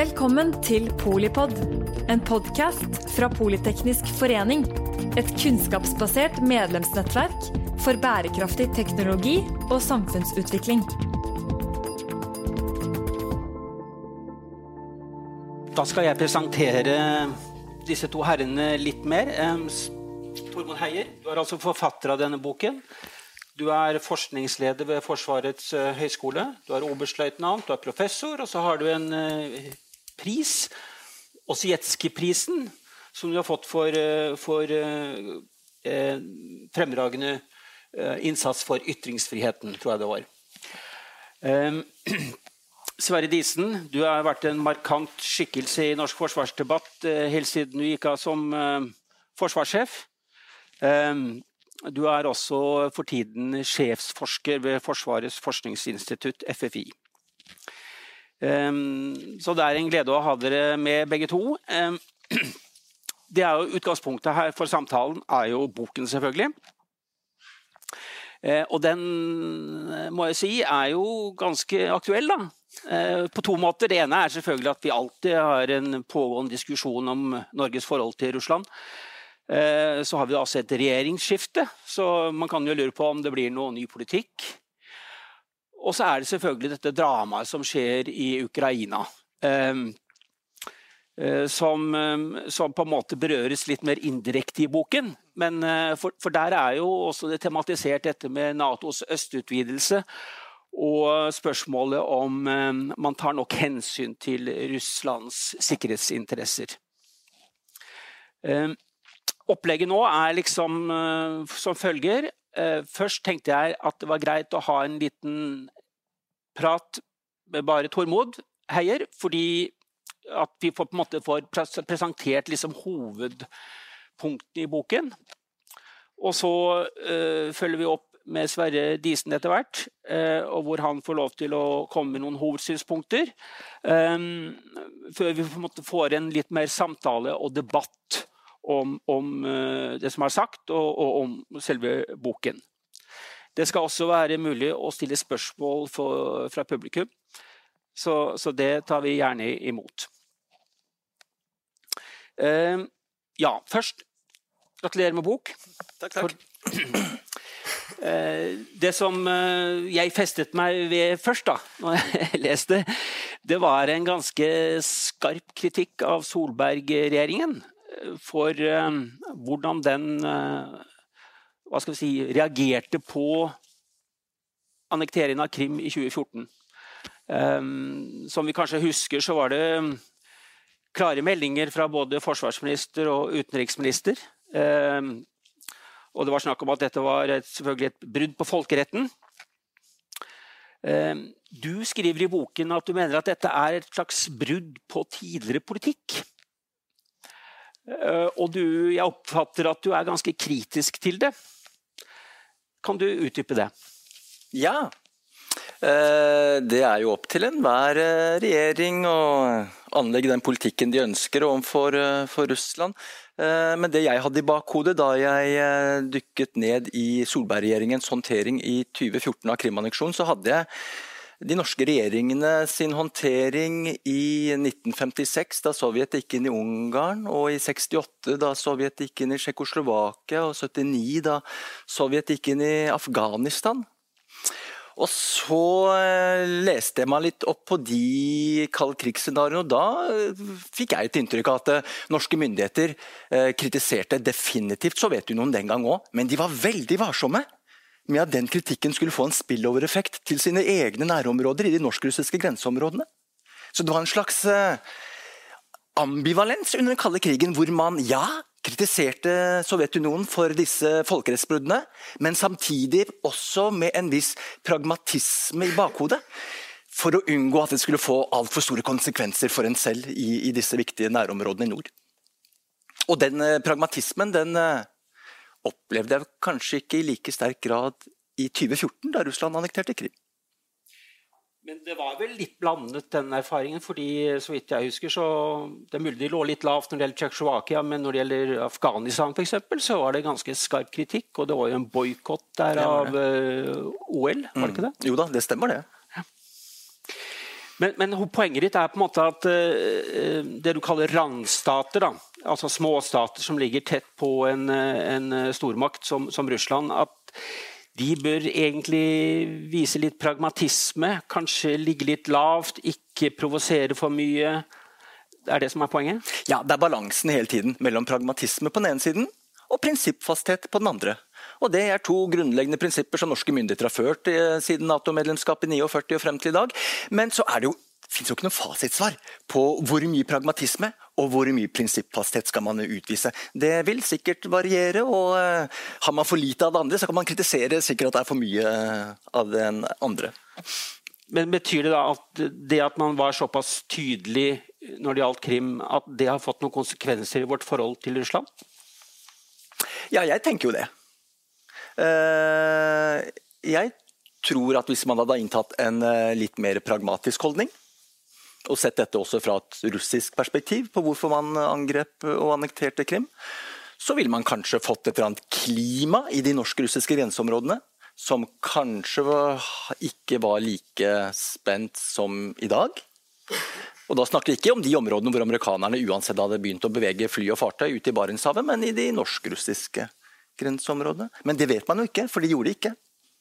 Velkommen til Polipod, en podkast fra Politeknisk forening. Et kunnskapsbasert medlemsnettverk for bærekraftig teknologi og samfunnsutvikling. Da skal jeg presentere disse to herrene litt mer. Tormod Heier, du er altså forfatter av denne boken. Du er forskningsleder ved Forsvarets uh, høgskole. Du er oberstløytnant, du er professor, og så har du en uh, pris, Osietzky-prisen, som du har fått for, for eh, fremragende innsats for ytringsfriheten, tror jeg det var. Eh, Sverre Disen, du har vært en markant skikkelse i norsk forsvarsdebatt helt siden du gikk av som forsvarssjef. Um, du er også for tiden sjefsforsker ved Forsvarets forskningsinstitutt, FFI. Så det er en glede å ha dere med, begge to. Det er jo Utgangspunktet her for samtalen er jo boken, selvfølgelig. Eh, og den må jeg si er jo ganske aktuell, da. Eh, på to måter. Det ene er selvfølgelig at vi alltid har en pågående diskusjon om Norges forhold til Russland. Eh, så har vi altså et regjeringsskifte, så man kan jo lure på om det blir noe ny politikk. Og så er det selvfølgelig dette dramaet som skjer i Ukraina. Eh, eh, som, som, på en måte berøres litt mer indirekte i boken. Men for, for, der er jo også det tematisert dette med Natos østutvidelse. Og spørsmålet om man tar nok hensyn til Russlands sikkerhetsinteresser. Opplegget nå er liksom som følger. Uh, først tenkte jeg at det var greit å ha en liten prat med bare Tormod Heier, fordi at vi på en måte får presentert liksom hovedpunktene i boken. Og så uh, følger vi opp med Sverre Disen etter hvert, og hvor han får lov til å komme med noen hovedsynspunkter. før vi på en måte får en litt mer samtale og debatt om, om eh, det som er sagt, og, og, om selve boken. Det skal også være mulig å stille spørsmål for, fra publikum, så, så, det tar vi gjerne imot. Uh, ja, først gratulerer med bok. Takk, takk. For, uh, det som uh, jeg festet meg ved først, da når jeg leste, det var en ganske skarp kritikk av Solberg-regjeringen for eh, hvordan den eh, hva skal vi si, reagerte på annekteringen av Krim i 2014. Eh, som vi kanskje husker, så var det klare meldinger fra både forsvarsminister og utenriksminister. Og det var snakk om at dette var et, selvfølgelig et brudd på folkeretten. Du skriver i boken at du mener at dette er et slags brudd på tidligere politikk. Eh, og du, jeg oppfatter at du er ganske kritisk til det. Kan du utdype det? Ja. Eh, det er jo opp til enhver eh, regjering å anlegge den politikken de ønsker overfor for Russland. Men det jeg hadde i bakhodet da jeg dykket ned i Solberg-regjeringens håndtering i 2014 av Krim-anneksjonen, så hadde jeg de norske regjeringene sin håndtering i 1956, da Sovjet gikk inn i Ungarn, og i 68, da Sovjet gikk inn i Tsjekkoslovakia, og 79, da Sovjet gikk inn i Afghanistan. Og så eh, leste jeg meg litt opp på de kald krigsscenarioene, og da eh, fikk jeg et inntrykk av at eh, norske myndigheter kritiserte definitivt Sovjetunionen den gang òg, men de var veldig varsomme med at den kritikken skulle få en spillover-effekt til sine egne nærområder i de norsk-russiske grenseområdene. Så det var en slags eh, ambivalens under den kalde krigen, hvor man ja, kritiserte Sovjetunionen for disse folkerettsbruddene, men samtidig også med en viss pragmatisme i bakhodet. For å unngå at det skulle få altfor store konsekvenser for en selv i, i, disse viktige nærområdene i nord. Og den eh, pragmatismen den eh, opplevde jeg kanskje ikke i like sterk grad i 2014, da Russland annekterte Krim. Men det var vel litt blandet, den erfaringen. fordi så vidt jeg husker, så Det er mulig de lå litt lavt når det gjelder Tsjekkoslovakia, men når det gjelder Afghanistan eksempel, så var det ganske skarp kritikk. Og det var jo en boikott der av uh, OL, var det ikke det? Mm. Jo da, det stemmer det. Men, men, poenget ditt er på en måte at uh, det du kaller randstater, da, altså småstater som ligger tett på en, en stormakt som, som, Russland, at de bør egentlig vise litt pragmatisme, kanskje ligge litt lavt, ikke provosere for mye. Det er det som er poenget? Ja, det er balansen hele tiden mellom pragmatisme på den ene siden og prinsippfasthet på den andre. Og Det er to grunnleggende prinsipper som norske myndigheter har ført eh, siden Nato-medlemskapet i 49 og frem til i dag. Men så er det jo finnes jo ikke noe fasitsvar på hvor mye pragmatisme og hvor mye prinsippfasthet skal man utvise. Det vil sikkert variere, og uh, har man for lite av det andre, så kan man kritisere sikkert at det er for mye uh, av den andre. Men Betyr det da at det at man var såpass tydelig når det gjaldt Krim, at det har fått noen konsekvenser i vårt forhold til Russland? Ja, jeg tenker jo det. Uh, jeg tror at hvis man hadde inntatt en litt mer pragmatisk holdning, og sett dette også fra et russisk perspektiv på hvorfor man angrep og annekterte Krim, så ville man kanskje fått et eller annet klima i de norsk-russiske grenseområdene som kanskje ikke var like spent som i dag. Og Da snakker vi ikke om de områdene hvor amerikanerne uansett hadde begynt å bevege fly og fartøy ut i Barentshavet, men i de norsk-russiske grenseområdene. Men det vet man jo ikke, for de gjorde det ikke.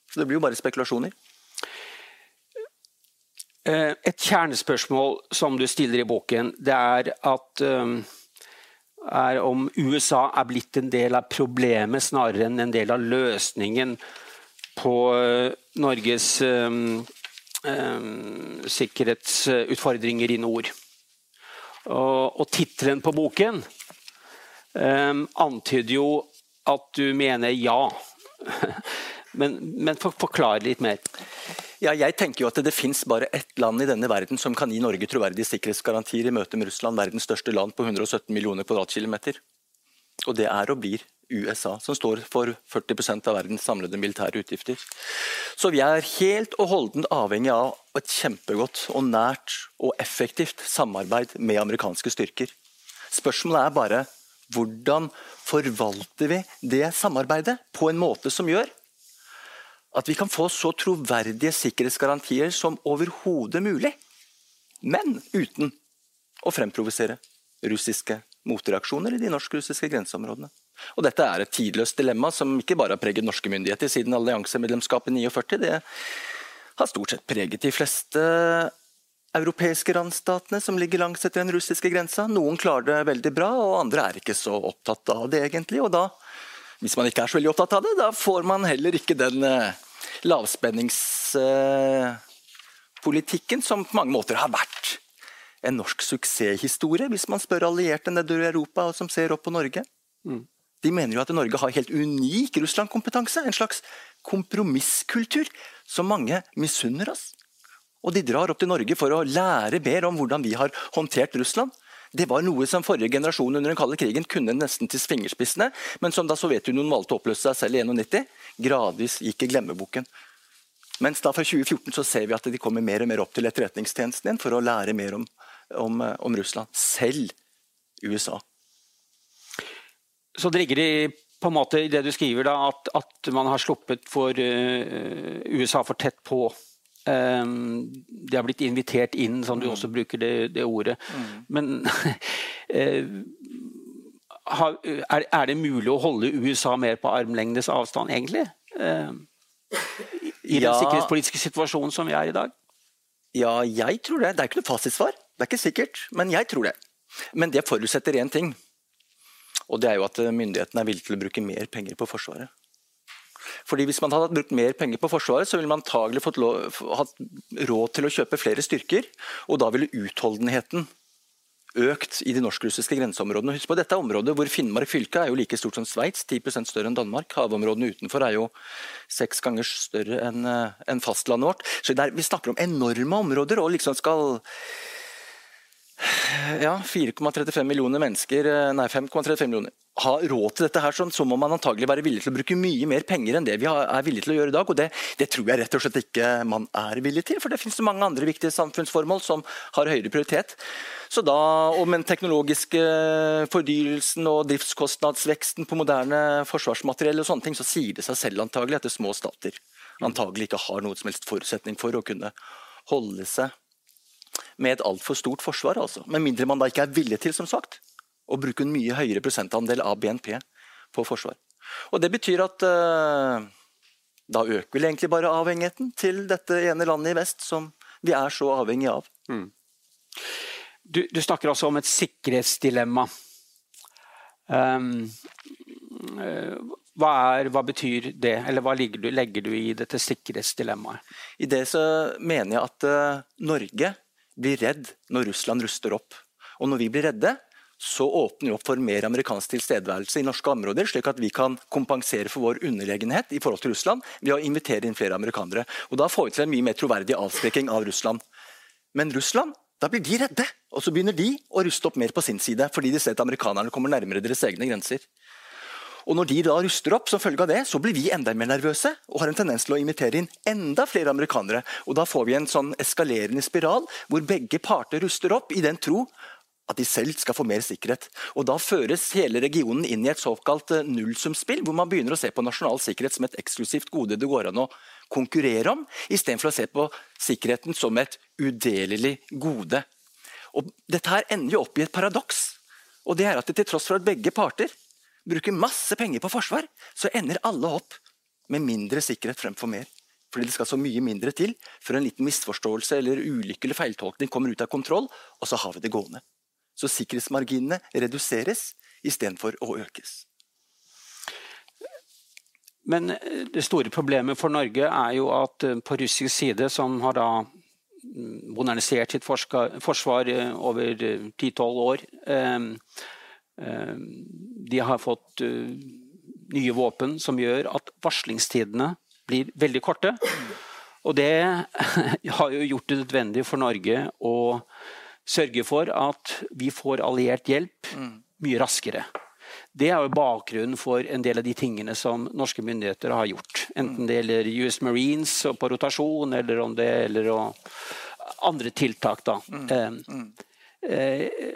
Så det blir jo bare spekulasjoner. Eh, et kjernespørsmål som du stiller i boken, det er at um, er om USA er blitt en del av problemet snarere enn en del av løsningen på uh, Norges um, um, sikkerhetsutfordringer i nord. Og, og tittelen på boken antyder jo at du mener ja. men, men forklar litt mer. Ja, jeg tenker jo at Det finnes bare ett land i denne verden som kan gi Norge troverdige sikkerhetsgarantier i møte med Russland, verdens største land på 117 millioner kvadratkilometer. Og det er og blir USA, som står for 40% av verdens samlede militære utgifter. Så vi er helt og holdent avhengig av et kjempegodt og nært og effektivt samarbeid med amerikanske styrker. Spørsmålet er bare hvordan forvalter vi det samarbeidet på en måte som gjør at vi kan få så troverdige sikkerhetsgarantier som overhodet mulig. Men uten å fremprovosere russiske motreaksjoner i de norsk-russiske grenseområdene. Og Dette er et tidløst dilemma som ikke bare har preget norske myndigheter siden alliansemedlemskapet i 49. Det har stort sett preget de fleste europeiske randstatene som ligger langs etter den russiske grensa. Noen klarer det veldig bra, og andre er ikke så opptatt av det, egentlig. Og da hvis man ikke er så veldig opptatt av det, da får man heller ikke den eh, lavspenningspolitikken eh, som på mange måter har vært en norsk suksesshistorie, hvis man spør allierte nedover i Europa og som ser opp på Norge. Mm. De mener jo at Norge har helt unik Russland-kompetanse. En slags kompromisskultur som mange misunner oss. Og de drar opp til Norge for å lære mer om hvordan vi har håndtert Russland. Det var noe som forrige generasjon under den kalde krigen kunne nesten til fingerspissene, men som da Sovjetunionen valgte å oppløse seg selv i 91, gradvis gikk i glemmeboken. Mens da fra 2014 så ser vi at de kommer mer og mer opp til etterretningstjenesten igjen for å lære mer om, om, om Russland. Selv USA. Så det ligger i på en måte i det du skriver, da, at, at man har sluppet for uh, USA for tett på de har blitt invitert inn, som du mm. også bruker det, det ordet. Mm. Men uh, er, er, det mulig å holde USA mer på armlengdes avstand, egentlig? Uh, I den ja. sikkerhetspolitiske situasjonen som vi er i dag? Ja, jeg tror det. Det er ikke noe fasitsvar. Det er ikke sikkert, men jeg tror det. Men det forutsetter én ting. Og det er jo at myndighetene er villige til å bruke mer penger på Forsvaret. Fordi Hvis man hadde brukt mer penger på Forsvaret, så ville man antagelig fått lov, hatt råd til å kjøpe flere styrker. Og da ville utholdenheten økt i de norsk-russiske grenseområdene. Husk på Dette området hvor Finnmark fylke er jo like stort som Sveits, 10% større enn Danmark. Havområdene utenfor er jo seks ganger større enn eh, en fastlandet vårt. Så der, Vi snakker om enorme områder og liksom skal ja, 4,35 millioner mennesker, eh, nei 5,35 millioner, har råd til dette, her, så må man antagelig være villig til å bruke mye mer penger enn det vi er villige til å gjøre i dag. og det, det, tror jeg rett og slett ikke man er villig til, for det finnes mange andre viktige samfunnsformål som har høyere prioritet. Så da, Med den teknologiske fordyrelsen og driftskostnadsveksten på moderne forsvarsmateriell, og sånne ting, så sier det seg selv antagelig at det små stater antagelig ikke har noen som helst forutsetning for å kunne holde seg med et altfor stort forsvar. Altså. Med mindre man da ikke er villig til som sagt, å bruke en mye høyere prosentandel av BNP på forsvar. Og Det betyr at uh, da øker vel egentlig bare avhengigheten til dette ene landet i vest som vi er så avhengig av. Mm. Du, du, snakker altså om et sikkerhetsdilemma. Um, hva, er, hva, betyr det, eller hva legger du, legger du, i dette sikkerhetsdilemmaet? I det så mener jeg at uh, Norge blir redd når Russland ruster opp. Og når vi blir redde, så åpner vi opp for mer amerikansk tilstedeværelse i norske områder, slik at vi kan kompensere for vår underlegenhet i forhold til Russland ved å invitere inn flere amerikanere. Og Da får vi til en mye mer troverdig avskrekking av Russland. Men Russland da blir de redde, og så begynner de å ruste opp mer på sin side, fordi de ser at amerikanerne kommer nærmere deres egne grenser. Og Når de da ruster opp, som følge av det, så blir vi enda mer nervøse og har en tendens til å invitere inn enda flere amerikanere. Og Da får vi en sånn eskalerende spiral hvor begge parter ruster opp i den tro at de selv skal få mer sikkerhet. Og Da føres hele regionen inn i et såkalt eh, nullsumspill, hvor man begynner å se på nasjonal sikkerhet som et eksklusivt gode det går an å konkurrere om, istedenfor å se på sikkerheten som et udelelig gode. Og Dette her ender jo opp i et paradoks. Og det er at Til tross for at begge parter bruker masse penger på forsvar, så ender alle opp med mindre sikkerhet fremfor mer. Fordi det skal så mye mindre til før en liten misforståelse eller ulykke eller feiltolkning kommer ut av kontroll, og så har vi det gående. Så sikkerhetsmarginene reduseres istedenfor å økes. Men eh, det store problemet for Norge er jo at eh, på russisk side, som har da mm, modernisert sitt forsvar eh, over 10-12 år De har fått nye våpen som gjør at varslingstidene blir veldig korte. Og det har jo gjort det nødvendig for Norge å sørge for at vi får alliert hjelp mm. mye raskere. Det er jo bakgrunnen for en del av de tingene som norske myndigheter har gjort. Enten det gjelder US Marines på rotasjon, eller om det gjelder andre tiltak. da. Mm. Eh, eh,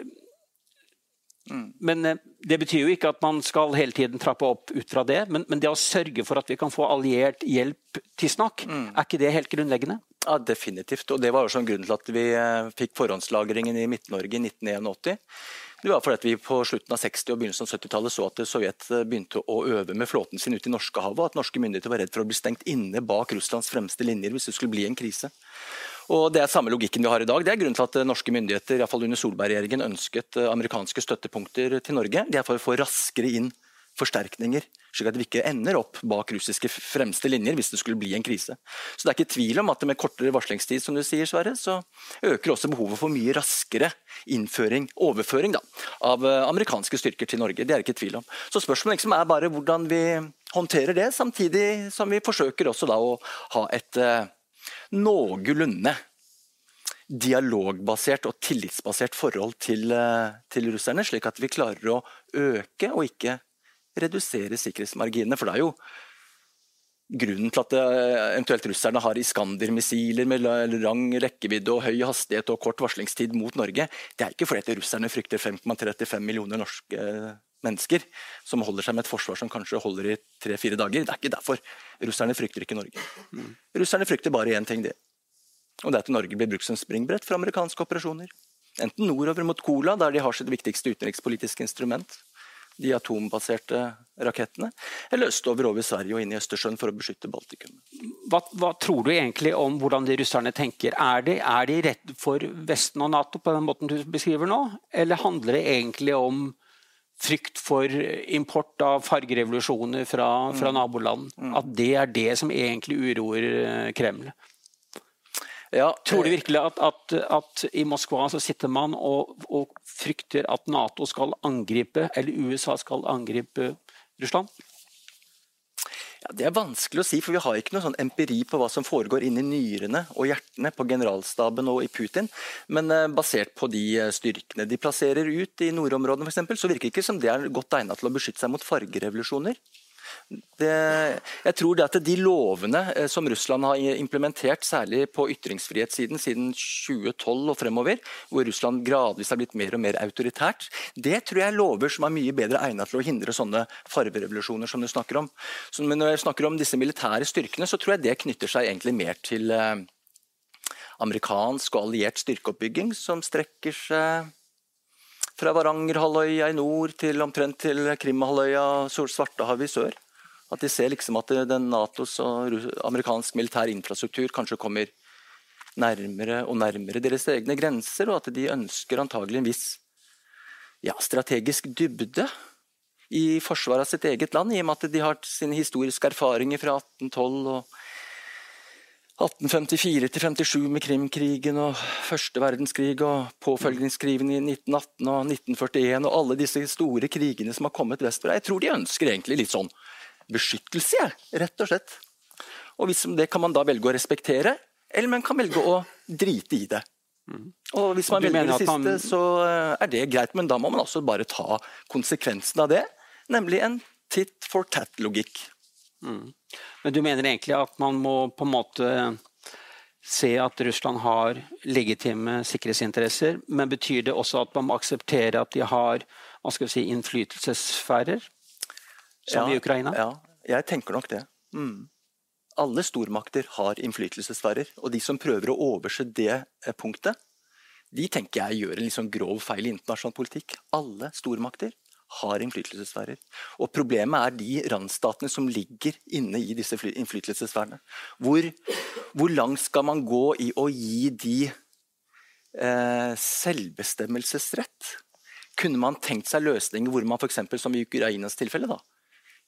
men eh, det betyr jo ikke at man skal hele tiden trappe opp ut fra det. Men, men det å sørge for at vi kan få alliert hjelp tidsnok, mm. er ikke det helt grunnleggende? Ja, Definitivt. og Det var også en grunn til at vi eh, fikk forhåndslagringen i Midt-Norge i 1981. Det var fordi vi på slutten av 60- og begynnelsen av 70-tallet så at Sovjet eh, begynte å øve med flåten sin ute i Norskehavet, og at norske myndigheter var redd for å bli stengt inne bak Russlands fremste linjer hvis det skulle bli en krise. Og Det er samme logikken vi har i dag. Det er grunnen til at norske myndigheter i hvert fall under Solberg-regjeringen ønsket eh, amerikanske støttepunkter til Norge. Det er for å få raskere inn forsterkninger, slik at vi ikke ender opp bak russiske fremste linjer hvis det skulle bli en krise. Så Det er ikke tvil om at med kortere varslingstid som du sier, Sverre, så øker også behovet for mye raskere innføring, overføring da, av eh, amerikanske styrker til Norge. Det er ikke tvil om. Så Spørsmålet liksom er bare hvordan vi håndterer det, samtidig som vi forsøker også da å ha et eh, noenlunde dialogbasert og tillitsbasert forhold til, eh, til, russerne, slik at vi klarer å øke og ikke redusere sikkerhetsmarginene. For det er jo grunnen til at eh, eventuelt russerne har Iskander-missiler med lang rekkevidde og høy hastighet og kort varslingstid mot Norge. Det er ikke fordi russerne frykter 5,35 millioner norske eh, mennesker som holder seg med et forsvar som kanskje holder i tre-fire dager. Det er ikke derfor. Russerne frykter ikke Norge. Russerne frykter bare én ting, det. Og det er at Norge blir brukt som springbrett for amerikanske operasjoner. Enten nordover mot Kola, der de har sitt viktigste utenrikspolitiske instrument, de atombaserte rakettene, eller østover over Sverige og inn i Østersjøen for å beskytte Baltikum. Hva, hva tror du egentlig om hvordan de russerne tenker? Er de, er de redd for Vesten og Nato på den måten du beskriver nå, eller handler det egentlig om frykt for import av fargerevolusjoner fra, fra mm. naboland? Mm. At det er det som egentlig uroer eh, Kreml? Ja, Tror du eh, virkelig at, at, at, i Moskva så sitter man og, og, frykter at Nato skal angripe, eller USA skal angripe Russland? Ja, det er vanskelig å si, for vi har ikke noe sånn empiri på hva som foregår inni nyrene og hjertene på generalstaben og i Putin. Men eh, basert på de uh, styrkene de plasserer ut i nordområdene f.eks., så virker det ikke som det er godt egnet til å beskytte seg mot fargerevolusjoner. Det, jeg tror det at de lovene eh, som Russland har implementert, særlig på ytringsfrihetssiden siden 2012 og fremover, hvor Russland gradvis har blitt mer og mer autoritært, det tror jeg er lover som er mye bedre egnet til å hindre sånne farverevolusjoner som du snakker om. men når jeg snakker om disse militære styrkene, så tror jeg det knytter seg egentlig mer til eh, amerikansk og alliert styrkeoppbygging som strekker seg fra Varangerhalvøya i nord til omtrent til Krimhalvøya og Svartehavet i sør. At de ser liksom at den Natos og amerikansk militær infrastruktur kanskje kommer nærmere og nærmere deres egne grenser, og at de ønsker antagelig en viss ja, strategisk dybde i forsvaret av sitt eget land, i og med at de har sine historiske erfaringer fra 1812 og 1854 til 57 med Krimkrigen og første verdenskrig og påfølgingskrigen i 1918 og 1941 og alle disse store krigene som har kommet vestfra. Jeg tror de ønsker egentlig litt sånn beskyttelse, rett og slett. Og hvis Det kan man da velge å respektere, eller man kan velge å drite i det. Og Hvis man velger det siste, man... så eh, er det greit, men da må man også bare ta konsekvensen av det. Nemlig en tit for tat-logikk. Mm. Men du mener egentlig at man må på en måte se at Russland har legitime sikkerhetsinteresser, men betyr det også at man må akseptere at de har hva skal vi si, innflytelsessfærer, som ja, i Ukraina? Ja, jeg tenker nok det. Mm. Alle stormakter har innflytelsessfærer, og de som prøver å overse det eh, punktet, de tenker jeg gjør en liksom grov feil i internasjonal politikk. Alle stormakter har innflytelsessfærer. Og Problemet er de randstatene som ligger inne i disse innflytelsessfærene. Hvor, hvor langt skal man gå i å gi de eh, selvbestemmelsesrett? Kunne man tenkt seg løsninger hvor man f.eks. som i Ukrainas tilfelle da,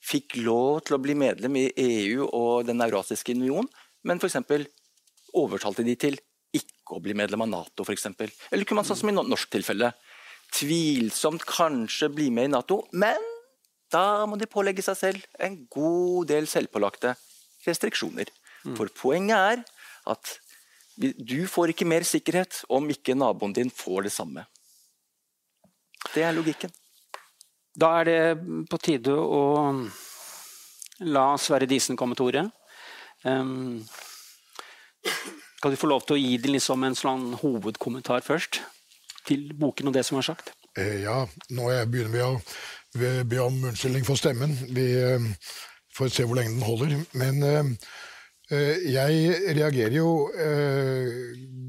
fikk lov til å bli medlem i EU og Den eurasiske union, men f.eks. overtalte de til ikke å bli medlem av Nato, f.eks. Eller kunne man sånn som i norsk tilfelle tvilsomt kanskje bli med i Nato, men da må de pålegge seg selv en god del selvpålagte restriksjoner. Mm. For poenget er at du får ikke mer sikkerhet om ikke naboen din får det samme. Det er logikken. Da er det på tide å la Sverre Disen komme til ordet. Um, kan du få lov til å gi det liksom en sånn hovedkommentar først? til boken og det som er sagt? Eh, ja, nå begynner vi å be om unnskyldning for stemmen. Vi eh, får se hvor lenge den holder. Men eh, jeg reagerer jo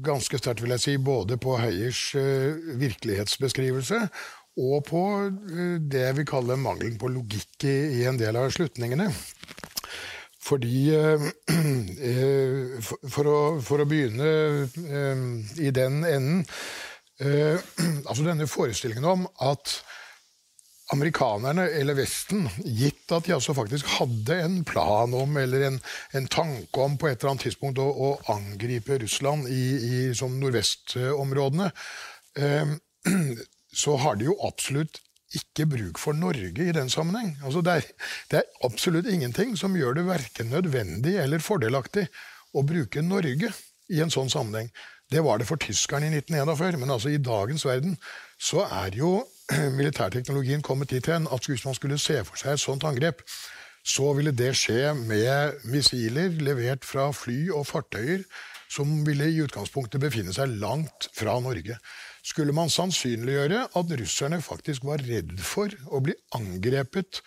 ganske sterkt, vil jeg si, både på Heiers virkelighetsbeskrivelse og på det vi kaller kalle mangelen på logikk i en del av slutningene. Fordi for å, for å begynne i den enden eh, altså denne forestillingen om at amerikanerne, eller Vesten, gitt at de altså faktisk hadde en plan om, eller en, en tanke om på et eller annet tidspunkt å, å angripe Russland i, i sånn nordvestområdene, eh, så har de jo absolutt ikke bruk for Norge i den sammenheng. Altså det, er, det er absolutt ingenting som gjør det verken nødvendig eller fordelaktig å bruke Norge i en sånn sammenheng. Det var det for tyskerne i 1941, men altså i dagens verden så er jo militærteknologien kommet dit hen at hvis man skulle se for seg et sånt angrep, så ville det skje med missiler levert fra fly og fartøyer som ville i utgangspunktet befinne seg langt fra Norge. Skulle man sannsynliggjøre at russerne faktisk var redd for å bli angrepet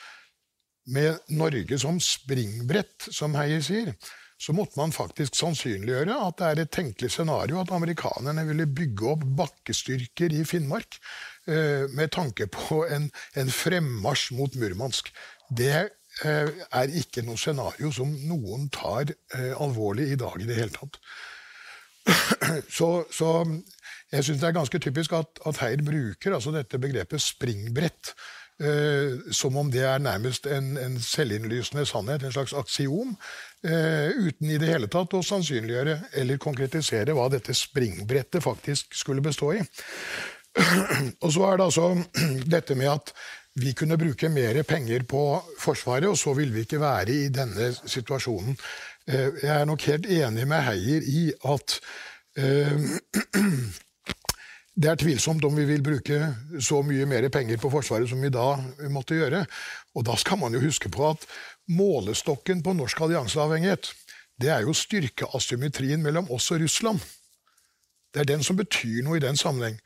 med Norge som springbrett, som Heier sier, så måtte man faktisk sannsynliggjøre at det er et tenkelig scenario at amerikanerne ville bygge opp bakkestyrker i Finnmark eh, med tanke på en, en fremmarsj mot Murmansk. Det eh, er ikke noe scenario som noen tar eh, alvorlig i dag i det hele tatt. Så, så jeg syns det er ganske typisk at, at Heier bruker altså dette begrepet springbrett. Eh, som om det er nærmest en, en selvinnlysende sannhet, en slags aksion. Eh, uten i det hele tatt å sannsynliggjøre eller konkretisere hva dette springbrettet faktisk skulle bestå i. Og så er det altså dette med at vi kunne bruke mer penger på Forsvaret, og så ville vi ikke være i denne situasjonen. Eh, jeg er nok helt enig med Heier i at eh, det er tvilsomt om vi vil bruke så mye mer penger på Forsvaret som vi da måtte gjøre. Og da skal man jo huske på at målestokken på norsk allianseavhengighet, det er jo styrkeasymmetrien mellom oss og Russland. Det er den som betyr noe i den sammenheng.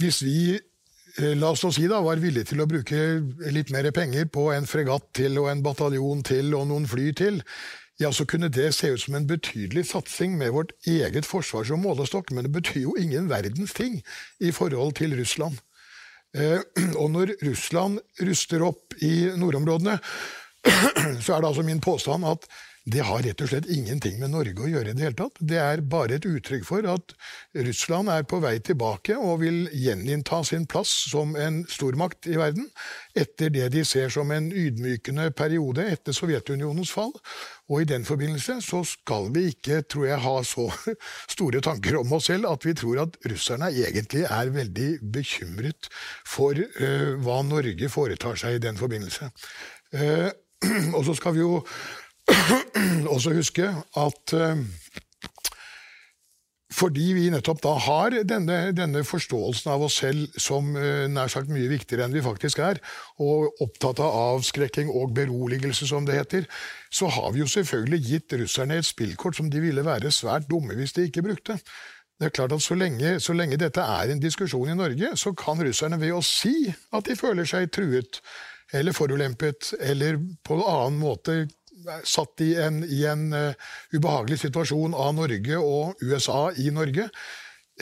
Hvis vi eh, la oss si da, var villige til å bruke litt mer penger på en fregatt til og en bataljon til og noen fly til, ja, så kunne det se ut som en betydelig satsing med vårt eget forsvar som målestokk, men det betyr jo ingen verdens ting i forhold til Russland. Eh, og når Russland ruster opp i nordområdene, så er det altså min påstand at det har rett og slett ingenting med Norge å gjøre i det hele tatt. Det er bare et uttrykk for at Russland er på vei tilbake og vil gjeninnta sin plass som en stormakt i verden etter det de ser som en ydmykende periode etter Sovjetunionens fall. Og i den forbindelse så skal vi ikke, tror jeg, ha så store tanker om oss selv at vi tror at russerne egentlig er veldig bekymret for uh, hva Norge foretar seg i den forbindelse. Uh, og så skal vi jo også huske at eh, fordi vi nettopp da har denne, denne, forståelsen av oss selv som eh, nær sagt mye viktigere enn vi faktisk er, og opptatt av avskrekking og beroligelse, som det heter, så har vi jo selvfølgelig gitt russerne et spillkort som de ville være svært dumme hvis de ikke brukte. Det er klart at så lenge, så lenge dette er en diskusjon i Norge, så kan russerne ved å si at de føler seg truet eller forulempet, eller på en annen måte satt i en, i en uh, ubehagelig situasjon av Norge og USA i Norge,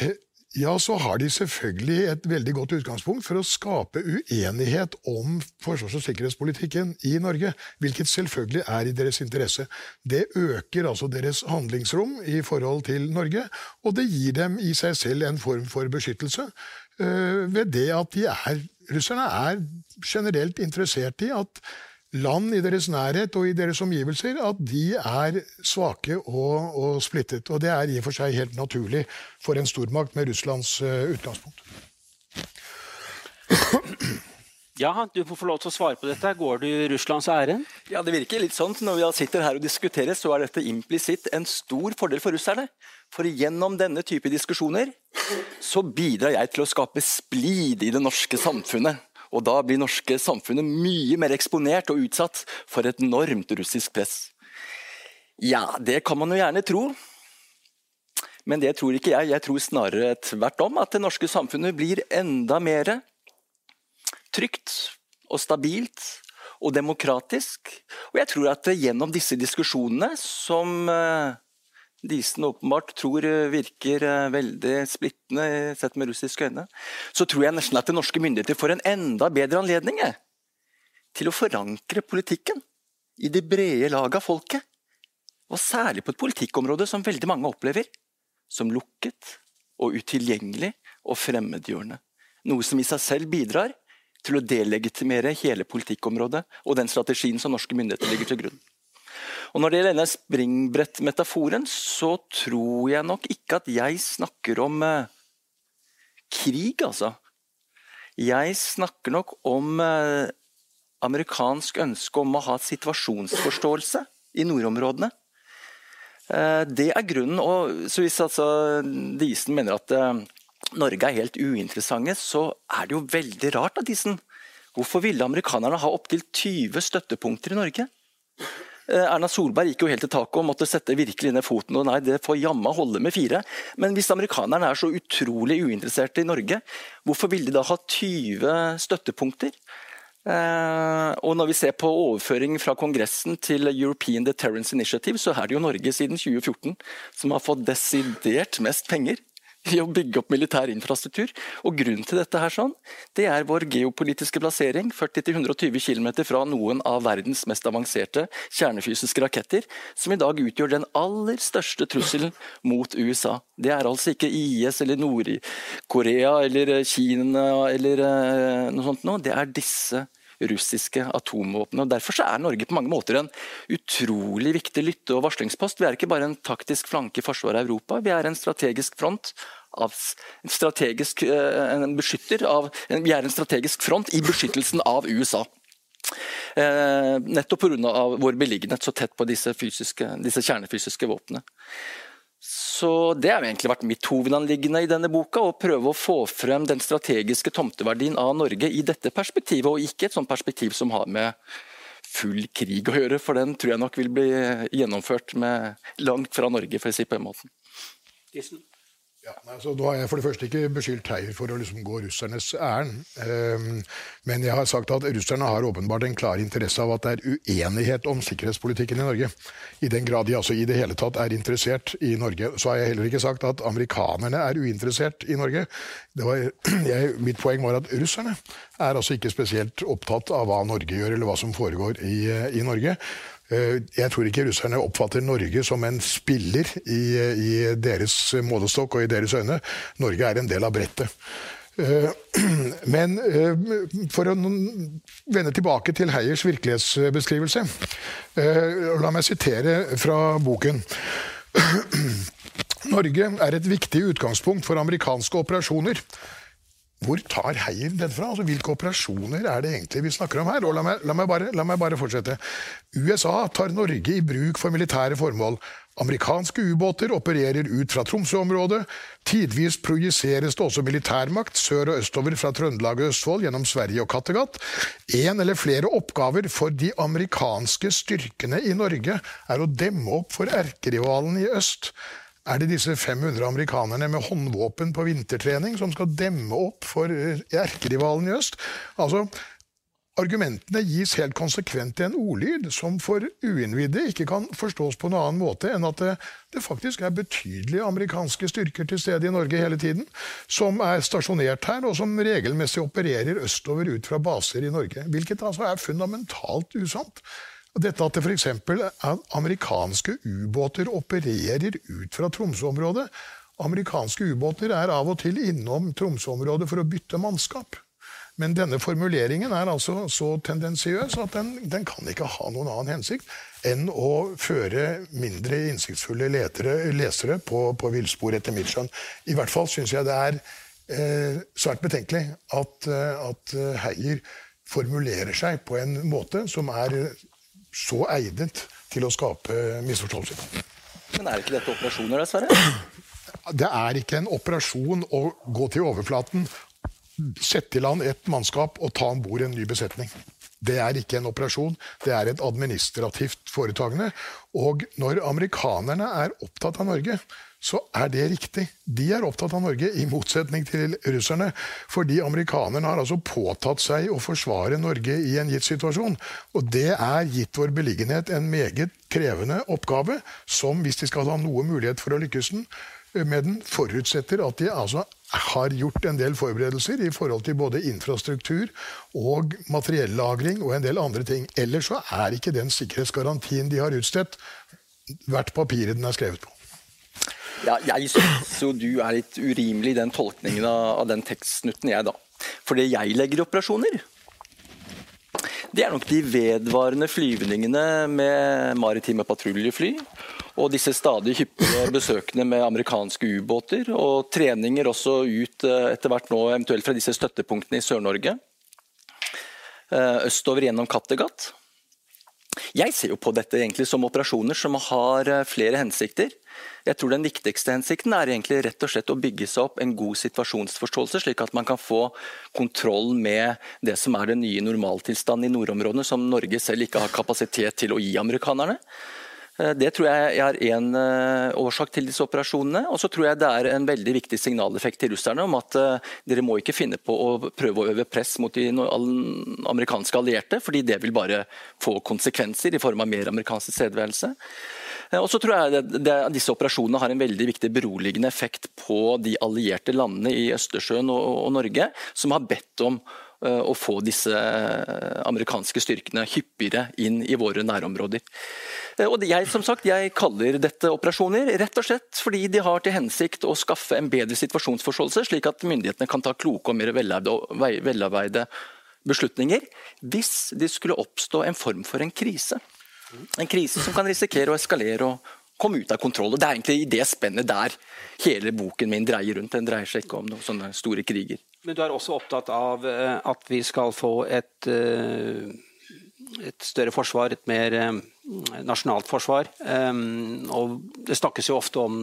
uh, ja, så har de selvfølgelig et veldig godt utgangspunkt for å skape uenighet om forsvars- og sikkerhetspolitikken i Norge, hvilket selvfølgelig er i deres interesse. Det øker altså deres handlingsrom i forhold til Norge, og det gir dem i seg selv en form for beskyttelse uh, ved det at de er Russerne er generelt interessert i at land i deres nærhet og i deres omgivelser at de er svake og, og, splittet. Og det er i og for seg helt naturlig for en stormakt med Russlands uh, utgangspunkt. Ja, du får få lov til å svare på dette. Går du Russlands ærend? Ja, det virker litt sånn. Når vi sitter her og diskuterer, så er dette implisitt en stor fordel for russerne. For gjennom denne type diskusjoner så bidrar jeg til å skape splid i det norske samfunnet. Og da blir norske samfunnet mye mer eksponert og utsatt for et enormt russisk press. Ja, det kan man jo gjerne tro. Men det tror ikke jeg. Jeg tror snarere tvert om at det norske samfunnet blir enda mer trygt og stabilt og demokratisk. Og jeg tror at gjennom disse diskusjonene, som eh, Disen åpenbart tror virker eh, veldig splittende sett med russiske øyne, så tror jeg nesten at det norske myndigheter får en enda bedre anledning til å forankre politikken i det brede laget av folket. Og særlig på et politikkområde som veldig mange opplever som lukket og utilgjengelig og fremmedgjørende. Noe som i seg selv bidrar til å delegitimere hele politikkområdet og den strategien som norske myndigheter legger til grunn. Og Når det gjelder denne springbrettmetaforen, så tror jeg nok ikke at jeg snakker om eh, krig, altså. Jeg snakker nok om eh, amerikansk ønske om å ha situasjonsforståelse i nordområdene. Eh, det er grunnen. og så Hvis altså Disen mener at Norge er helt uinteressante, så er det jo veldig rart. da, Disen. Hvorfor ville amerikanerne ha opptil 20 støttepunkter i Norge? Eh, Erna Solberg gikk jo helt til taket og måtte sette virkelig ned foten. og nei, det får jamma holde med fire. Men hvis amerikanerne er så utrolig uinteresserte i Norge, hvorfor ville de da ha 20 støttepunkter? Uh, og når vi ser på overføring fra Kongressen til European Deterrence Initiative, så er det jo Norge siden 2014 som har fått desidert mest penger i å bygge opp militær infrastruktur. Og Grunnen til dette her sånn, det er vår geopolitiske plassering, 40-120 km fra noen av verdens mest avanserte kjernefysiske raketter, som i dag utgjør den aller største trusselen mot USA. Det er altså ikke IS eller Nord-Korea eller Kina eller uh, noe sånt noe. Det er disse russiske atomvåpen. Og Derfor er Norge på mange måter en utrolig viktig lytte- og varslingspost. Vi er ikke bare en taktisk flanke i forsvaret av Europa, vi er en strategisk front av strategisk eh, en beskytter av, Vi er en strategisk front i beskyttelsen av USA. Eh, nettopp pga. vår beliggenhet så tett på disse, fysiske, disse kjernefysiske våpnene. Så Det har egentlig vært mitt hovedanliggende i denne boka, å prøve å få frem den strategiske tomteverdien av Norge i dette perspektivet, og ikke et sånt perspektiv som har med full krig å gjøre, for den tror jeg nok vil bli gjennomført med langt fra Norge, for å si på den måten. Ja, altså, da har jeg for det første ikke beskyldt Heier for å liksom gå russernes ærend. Um, men jeg har sagt at russerne har åpenbart en klar interesse av at det er uenighet om sikkerhetspolitikken i Norge. I den grad de altså i det hele tatt er interessert i Norge. Så har jeg heller ikke sagt at amerikanerne er uinteressert i Norge. Var, jeg, mitt poeng var at russerne er altså ikke spesielt opptatt av hva Norge gjør, eller hva som foregår i, i Norge. Eh, jeg tror ikke russerne oppfatter Norge som en spiller i, i deres målestokk og i deres øyne. Norge er en del av brettet. Eh, men eh, for å vende tilbake til Heiers virkelighetsbeskrivelse La meg sitere fra boken. Norge er et viktig utgangspunkt for amerikanske operasjoner. Hvor tar Heier den fra? Altså, hvilke operasjoner er det egentlig vi snakker om her? La meg, la, meg bare, la meg, bare, fortsette. USA tar Norge i bruk for militære formål. Amerikanske ubåter opererer ut fra Tromsø-området. Tidvis projiseres det også militærmakt sør og østover fra Trøndelag og Østfold gjennom Sverige og Kattegat. En eller flere oppgaver for de amerikanske styrkene i Norge er å demme opp for erkerivalen i øst er det disse 500 amerikanerne med håndvåpen på vintertrening som skal demme opp for eh, erkerivalen i øst? Altså, Argumentene gis helt konsekvent i en ordlyd som for uinnvidde ikke kan forstås på noen annen måte enn at det, det, faktisk er betydelige amerikanske styrker til stede i Norge hele tiden, som er stasjonert her, og som regelmessig opererer østover ut fra baser i Norge. Hvilket altså er fundamentalt usant. Dette at det f.eks. amerikanske ubåter opererer ut fra Tromsø-området. Amerikanske ubåter er av og til innom Tromsø-området for å bytte mannskap. Men denne formuleringen er altså så tendensiøs at den, den, kan ikke ha noen annen hensikt enn å føre mindre innsiktsfulle letere, lesere på, på villspor, etter mitt skjønn. I hvert fall syns jeg det er eh, svært betenkelig at, eh, at Heier formulerer seg på en måte som er så egnet til å skape misforståelser. Men er ikke dette operasjoner, dessverre? Det er ikke en operasjon å gå til overflaten, sette i land et mannskap og ta om bord en ny besetning. Det er ikke en operasjon, det er et administrativt foretagende. Og når amerikanerne er opptatt av Norge, så er det riktig. De er opptatt av Norge, i motsetning til russerne. Fordi amerikanerne har altså påtatt seg å forsvare Norge i en gitt situasjon. Og det er, gitt vår beliggenhet, en meget krevende oppgave, som, hvis de skal ha noe mulighet for å lykkes med den, forutsetter at de altså har gjort en del forberedelser i forhold til både infrastruktur og materiellagring og en del andre ting. Ellers så er ikke den sikkerhetsgarantien de har utstedt, verdt papiret den er skrevet på. Ja, jeg syns jo du er litt urimelig i den tolkningen av, den tekstsnutten, jeg, da. For det jeg legger i operasjoner, det er nok de vedvarende flyvningene med maritime patruljefly. Og disse stadig hyppige besøkene med amerikanske ubåter. Og treninger også ut eh, etter hvert nå, eventuelt fra disse støttepunktene i Sør-Norge. Eh, østover gjennom Kattegat. Jeg ser jo på dette egentlig som operasjoner som har eh, flere hensikter. Jeg tror Den viktigste hensikten er egentlig rett og slett å bygge seg opp en god situasjonsforståelse, slik at man kan få kontroll med det som er den nye normaltilstanden i nordområdene, som Norge selv ikke har kapasitet til å gi amerikanerne. Eh, det tror jeg er én eh, årsak til disse operasjonene. Og så tror jeg det er en veldig viktig signaleffekt til russerne om at eh, dere må ikke finne på å prøve å øve press mot de amerikanske allierte, fordi det vil bare få konsekvenser i form av mer amerikansk tilstedeværelse. Og så tror jeg det, det, Disse operasjonene har en veldig viktig beroligende effekt på de allierte landene i Østersjøen og, og Norge, som har bedt om å få disse amerikanske styrkene hyppigere inn i våre nærområder. Eh, og jeg, som sagt, jeg kaller dette operasjoner rett og slett fordi de har til hensikt å skaffe en bedre situasjonsforståelse, slik at myndighetene kan ta kloke og mer velarbeide beslutninger hvis det skulle oppstå en form for en krise. En krise som kan risikere å eskalere og komme ut av kontroll. Og Det er egentlig i det spennet der hele boken min dreier rundt. Den dreier seg ikke om noen sånne store kriger. Men du er også opptatt av eh, at vi skal få et, eh, et større forsvar, et mer nasjonalt forsvar. Og det snakkes jo ofte om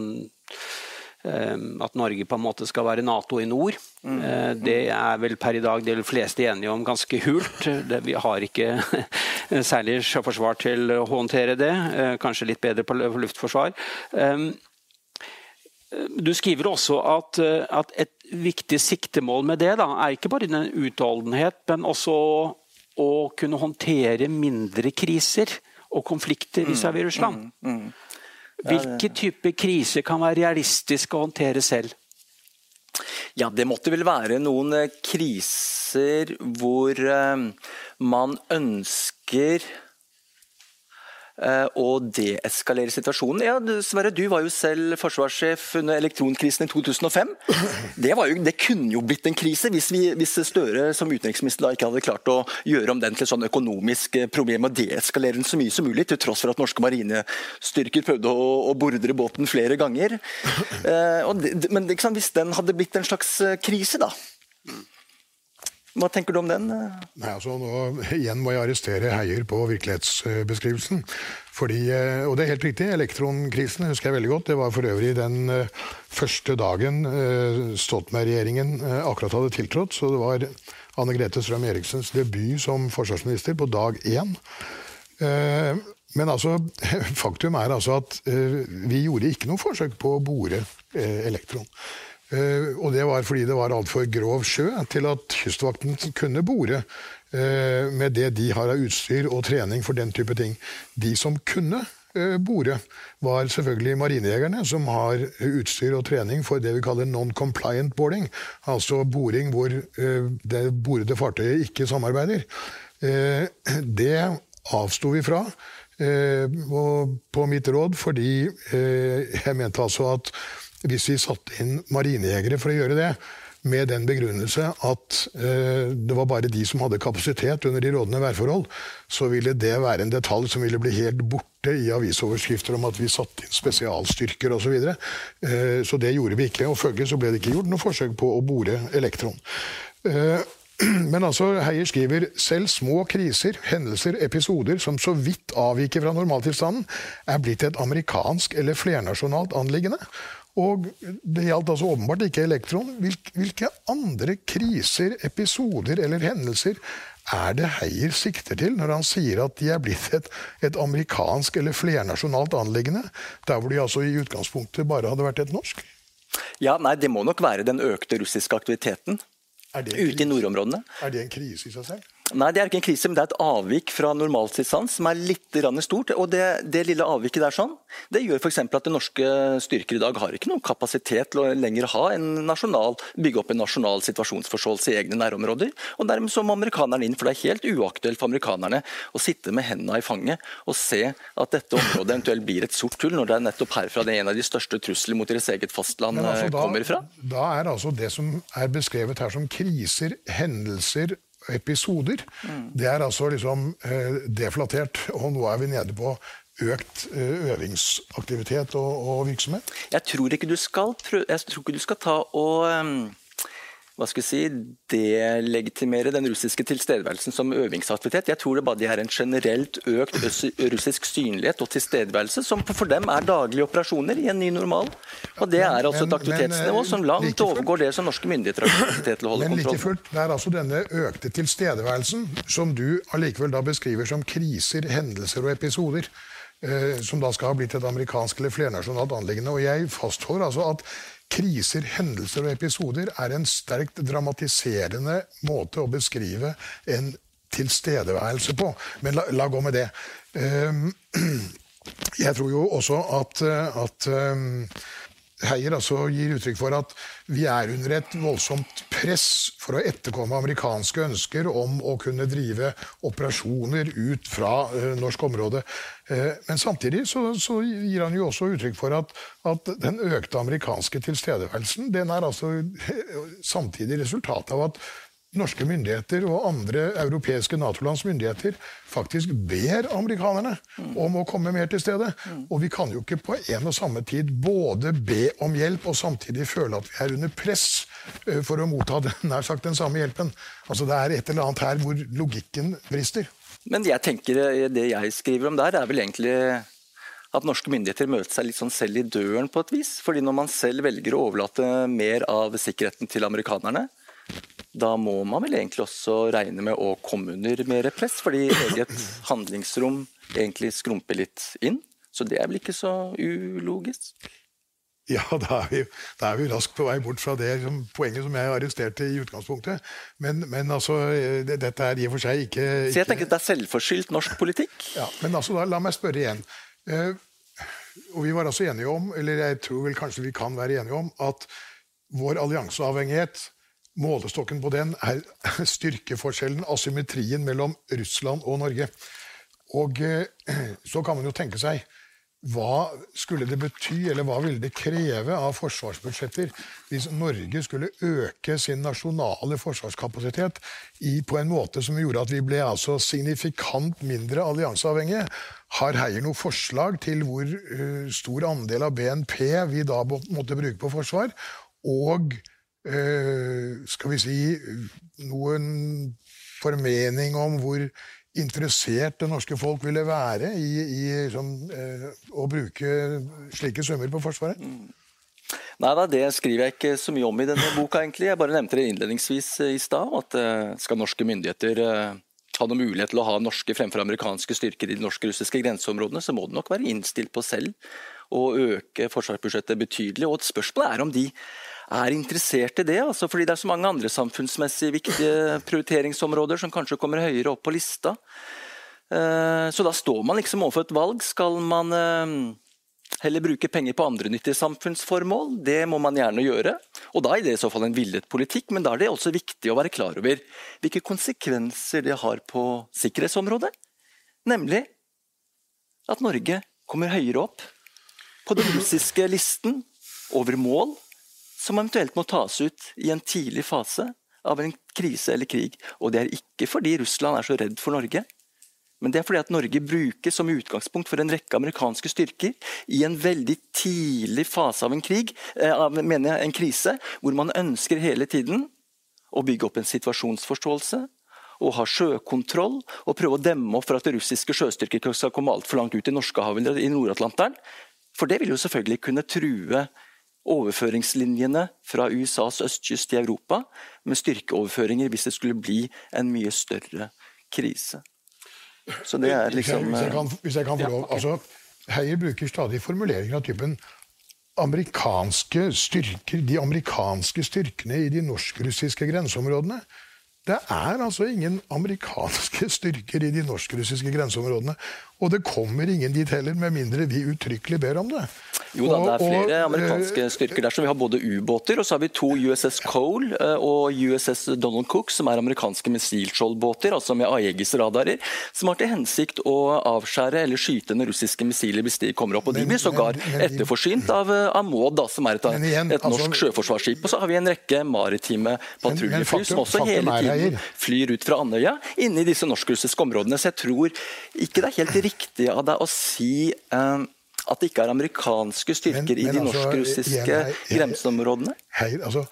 at Norge på en måte skal være Nato i nord. Mm. Eh, det er vel per i dag de fleste enige om ganske hult. vi har ikke særlig sjøforsvar til å håndtere det. Eh, kanskje litt bedre på luftforsvar. du skriver også at, at, et viktig siktemål med det da, er ikke bare den utholdenhet, men også å kunne håndtere mindre kriser og konflikter vis-à-vis mm, Russland. Mm, mm. Hvilke typer kriser kan være realistiske å håndtere selv? Ja, Det måtte vel være noen eh, kriser hvor eh, man ønsker og deeskalere situasjonen. Ja, Sverre, du var jo selv forsvarssjef under elektronkrisen i 2005. Det, jo, det kunne jo blitt en krise hvis, vi, hvis, Støre som utenriksminister da ikke hadde klart å gjøre om den til et sånn økonomisk eh, problem og deeskalere den så mye som mulig, til tross for at norske marinestyrker prøvde å, å bordre båten flere ganger. Eh, det, men liksom, hvis den hadde blitt en slags krise, da hva tenker du om den? Nei, altså nå, Igjen må jeg arrestere Heier på virkelighetsbeskrivelsen. Fordi, eh, og det er helt riktig, elektronkrisen husker jeg veldig godt. Det var for øvrig den eh, første dagen eh, Stoltenberg-regjeringen akkurat hadde tiltrådt. Så det var Anne Grete Strøm Eriksens debut som forsvarsminister på dag én. Men altså, faktum er altså at vi gjorde ikke noe forsøk på å bore elektron. Uh, og det var fordi det var altfor grov sjø til at Kystvakten kunne bore uh, med det de har av utstyr og trening for den type ting. De som kunne uh, bore, var selvfølgelig marinejegerne, som har utstyr og trening for det vi kaller non-compliant boarding. Altså boring hvor det borede fartøyet ikke samarbeider. det avsto vi fra. på mitt råd, fordi jeg mente altså at hvis vi satte inn marinejegere for å gjøre det, med den begrunnelse at eh, det var bare de som hadde kapasitet under de rådende værforhold, så ville det være en detalj som ville bli helt borte i avisoverskrifter om at vi satte inn spesialstyrker osv. Så, videre. eh, så det gjorde vi ikke. Og følgelig så ble det ikke gjort noe forsøk på å bore elektron. Eh, men altså, Heier skriver selv små kriser, hendelser, episoder som så vidt avviker fra normaltilstanden, er blitt et amerikansk eller flernasjonalt anliggende. Og det gjaldt altså åpenbart ikke elektron. Hvilke andre kriser, episoder eller hendelser er det Heier sikter til når han sier at de er blitt et, et amerikansk eller flernasjonalt anliggende, der hvor de altså i utgangspunktet bare hadde vært et norsk? Ja, nei, Det må nok være den økte russiske aktiviteten ute i nordområdene. Er det en krise i seg selv? Nei, det er ikke en krise, men det er et avvik fra normaltilstand som er litt stort. og Det, det lille avviket der sånn, det gjør f.eks. at det norske styrker i dag har ikke noen kapasitet til å lenger ha en nasjonal, bygge opp en nasjonal situasjonsforståelse i egne nærområder. og Dermed så må amerikanerne inn, for det er helt uaktuelt for amerikanerne å sitte med hendene i fanget og se at dette området eventuelt blir et sort hull, når det er nettopp herfra det er en av de største trusler mot deres eget fastland altså, da, kommer fra. Da er altså det som er beskrevet her som kriser, hendelser episoder. Mm. Det er altså liksom eh, deflatert, og nå er vi nede på økt eh, øvingsaktivitet og, og, virksomhet? Jeg tror ikke du skal, prøve, jeg tror ikke du skal ta og um hva skal jeg si, delegitimere den russiske tilstedeværelsen som øvingsaktivitet. Jeg tror det bare de er en generelt økt russisk synlighet og tilstedeværelse, som for dem er daglige operasjoner i en ny normal. Og Det er altså et aktivitetsnivå som langt overgår det som norske myndigheter har kapasitet til å holde kontroll Men like fullt, det er altså denne økte tilstedeværelsen som du allikevel da beskriver som kriser, hendelser og episoder. Eh, som da skal ha blitt et amerikansk eller flernasjonalt anliggende. Og jeg fastholder altså at Kriser, hendelser og episoder er en sterkt dramatiserende måte å beskrive en tilstedeværelse på. Men la, la gå med det. Ehm, jeg tror jo også at, at ehm, Heier altså gir uttrykk for at vi er under et voldsomt press for å etterkomme amerikanske ønsker om å kunne drive operasjoner ut fra uh, norsk område. Uh, men samtidig så, så, gir han jo også uttrykk for at, at den økte amerikanske tilstedeværelsen den er altså samtidig resultatet av at norske myndigheter og andre europeiske Nato-lands myndigheter faktisk ber amerikanerne om å komme mer til stede. Og vi kan jo ikke på en og samme tid både be om hjelp og samtidig føle at vi er under press eh, for å motta den, nær sagt den samme hjelpen. Altså Det er et eller annet her hvor logikken brister. Men jeg tenker eh, det jeg skriver om der, er vel egentlig at norske myndigheter møter seg litt sånn selv i døren på et vis. Fordi når man selv velger å overlate mer av sikkerheten til amerikanerne, da må man vel egentlig også regne med å komme under mer press, fordi eget handlingsrom egentlig skrumper litt inn. Så det er vel ikke så ulogisk? Ja, da er, vi, da er vi raskt på vei bort fra det som, poenget som jeg arresterte i utgangspunktet. Men, men altså, det, dette er i og for seg ikke, ikke Så jeg tenker at Det er selvforskyldt norsk politikk? Ja, Men altså, da, la meg spørre igjen. Uh, og vi var altså enige om, eller jeg tror vel kanskje vi kan være enige om, at vår allianseavhengighet Målestokken på den er styrkeforskjellen, asymmetrien mellom Russland og Norge. Og eh, så kan man jo tenke seg hva skulle det bety, eller hva ville det kreve av forsvarsbudsjetter hvis Norge skulle øke sin nasjonale forsvarskapasitet i, på en måte som gjorde at vi ble altså signifikant mindre allianseavhengige? Har Heier noe forslag til hvor uh, stor andel av BNP vi da måtte bruke på forsvar? Og skal vi si noen formening om hvor interessert det norske folk ville være i, i som, eh, å bruke slike summer på Forsvaret? Mm. Nei da, Det skriver jeg ikke så mye om i denne boka. egentlig. Jeg bare nevnte det innledningsvis eh, i stad. At eh, skal norske myndigheter eh, ha noen mulighet til å ha norske fremfor amerikanske styrker i de norsk-russiske grenseområdene, så må de nok være innstilt på selv å øke forsvarsbudsjettet betydelig. Og et spørsmål er om de er interessert i det. Altså fordi det er så mange andre samfunnsmessig viktige prioriteringsområder som kanskje kommer høyere opp på lista. Eh, så da står man liksom overfor et valg. Skal man eh, heller bruke penger på andre nyttige samfunnsformål? Det må man gjerne gjøre. Og da er det i så fall en villet politikk, men da er det også viktig å være klar over hvilke konsekvenser det har på sikkerhetsområdet. Nemlig at Norge kommer høyere opp på den russiske listen over mål som eventuelt må tas ut i en tidlig fase av en krise eller krig. Og det er ikke fordi Russland er så redd for Norge, men det er fordi at Norge brukes som utgangspunkt for en rekke amerikanske styrker i en veldig tidlig fase av en krig, eh, av, mener jeg, en krise, hvor man ønsker hele tiden å bygge opp en situasjonsforståelse og ha sjøkontroll og prøve å demme opp for at russiske sjøstyrker skal komme altfor langt ut i Norskehavet eller i Nord-Atlanteren. For det vil jo selvfølgelig kunne true overføringslinjene fra USAs østkyst i Europa med styrkeoverføringer hvis det skulle bli en mye større krise. Så det er liksom Hvis jeg kan, hvis jeg kan få lov altså, Heier bruker stadig formuleringer av typen amerikanske styrker, de amerikanske styrkene i de norsk-russiske grenseområdene. Det er altså ingen amerikanske styrker i de norsk-russiske grenseområdene. Og det kommer ingen dit heller, med mindre vi uttrykkelig ber om det. Jo da, det er flere amerikanske styrker der. Så vi har både ubåter, og så har vi to USS Cole eh, og USS Donald Cook, som er amerikanske missilskjoldbåter, altså med Aegis-radarer, som har til hensikt å avskjære eller skyte når russiske missiler hvis de kommer opp. Og De blir sågar etterforsynt av, eh, da, som er et, et norsk altså, sjøforsvarsskip. Og så har vi en rekke maritime patruljefly som også hele tiden flyr ut fra Andøya inne i disse norsk-russiske områdene. Så jeg tror ikke det er helt riktig riktig av deg å si eh, at det ikke er amerikanske styrker men, men i de altså, norsk-russiske grenseområdene? Hei, altså,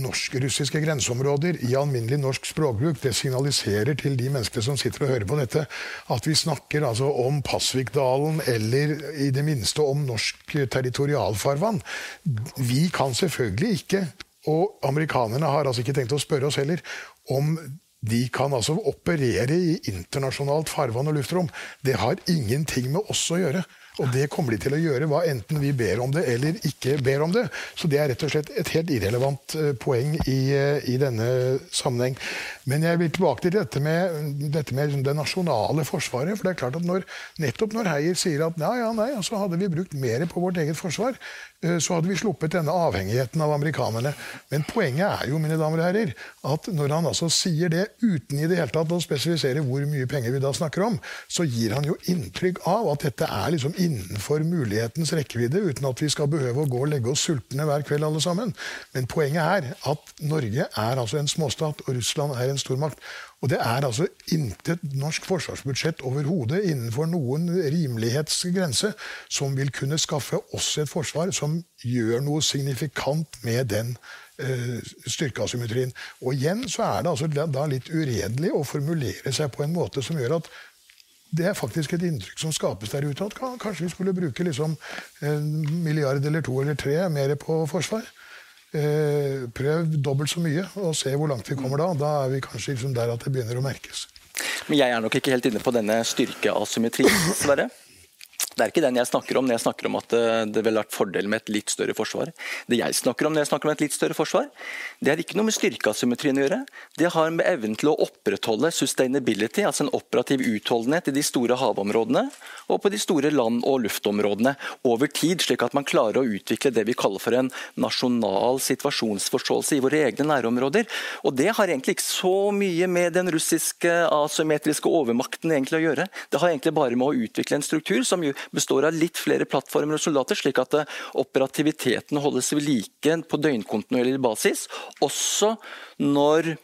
Norsk-russiske grenseområder i alminnelig norsk språkbruk det signaliserer til de menneskene som sitter og hører på dette, at vi snakker altså om Pasvikdalen eller i det minste om norsk territorialfarvann. Vi kan selvfølgelig ikke, og amerikanerne har altså ikke tenkt å spørre oss heller, om de kan altså operere i internasjonalt farvann og luftrom. Det har ingenting med oss å gjøre. Og det kommer de til å gjøre, hva enten vi ber om det eller ikke ber om det. Så det er rett og slett et helt irrelevant eh, poeng i, eh, i denne sammenheng. Men jeg vil tilbake til dette med, dette med det nasjonale forsvaret. For det er klart at når, nettopp når Heier sier at ja, ja, nei, så hadde vi brukt mer på vårt eget forsvar, Eh, så hadde vi sluppet denne avhengigheten av amerikanerne. Men poenget er jo mine damer og herrer, at når han altså sier det uten i det hele tatt å spesifisere hvor mye penger vi da snakker om, så gir han jo inntrykk av at dette er liksom innenfor mulighetens rekkevidde, uten at vi skal behøve å gå og legge oss sultne hver kveld alle sammen. Men poenget er at Norge er altså en småstat, og Russland er en stormakt. Og det er altså intet norsk forsvarsbudsjett overhodet innenfor noen rimelighetsgrense som vil kunne skaffe oss et forsvar som gjør noe signifikant med den uh, styrkeasymmetrien. Og igjen så er det altså da litt uredelig å formulere seg på en måte som gjør at det er faktisk et inntrykk som skapes der ute, at kanskje vi skulle bruke liksom en milliard eller to eller tre mer på forsvar. Eh, prøv dobbelt så mye og se hvor langt vi kommer da. Da er vi kanskje liksom der at det begynner å merkes. Men jeg er nok ikke helt inne på denne styrkeasymmetrien, dessverre. Det er ikke den jeg snakker om når jeg snakker om at eh, det ville vært fordel med et litt større forsvar. Det jeg snakker om når jeg snakker om et litt større forsvar, det har ikke noe med styrkeasymmetrien å gjøre. Det har med evnen til å opprettholde sustainability, altså en operativ utholdenhet i de store havområdene og på de store land- og luftområdene over tid, slik at man klarer å utvikle det vi kaller for en nasjonal situasjonsforståelse i våre egne nærområder. Og Det har egentlig ikke så mye med den russiske asymmetriske overmakten egentlig å gjøre. Det har egentlig bare med å utvikle en struktur som består av litt flere plattformer og soldater, slik at operativiteten holdes ved like på døgnkontinuerlig basis, også når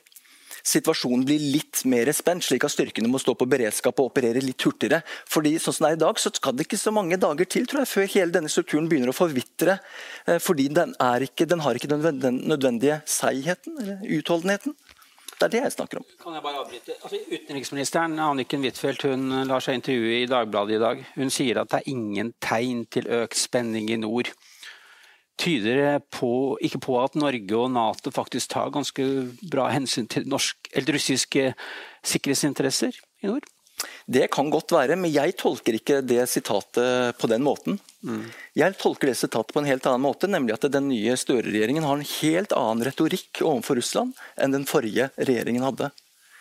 situasjonen blir litt mer spent, slik at styrkene må stå på beredskap og operere litt hurtigere. Fordi sånn som det er i dag, så skal det ikke så mange dager til tror jeg, før hele denne strukturen begynner å forvitre. Eh, fordi den, ikke, den har ikke den nødvendige seigheten eller utholdenheten. Det er det jeg snakker om. Kan jeg bare avbryte? Altså, utenriksministeren Anniken Huitfeldt hun lar seg intervjue i Dagbladet i dag. Hun sier at det er ingen tegn til økt spenning i nord. Tyder det på, ikke på at Norge og Nato faktisk tar ganske bra hensyn til norsk, eller russiske sikkerhetsinteresser i nord? Det kan godt være, men jeg tolker ikke det sitatet på den måten. Mm. Jeg tolker det sitatet på en helt annen måte, nemlig at den nye Støre-regjeringen har en helt annen retorikk overfor Russland enn den forrige regjeringen hadde.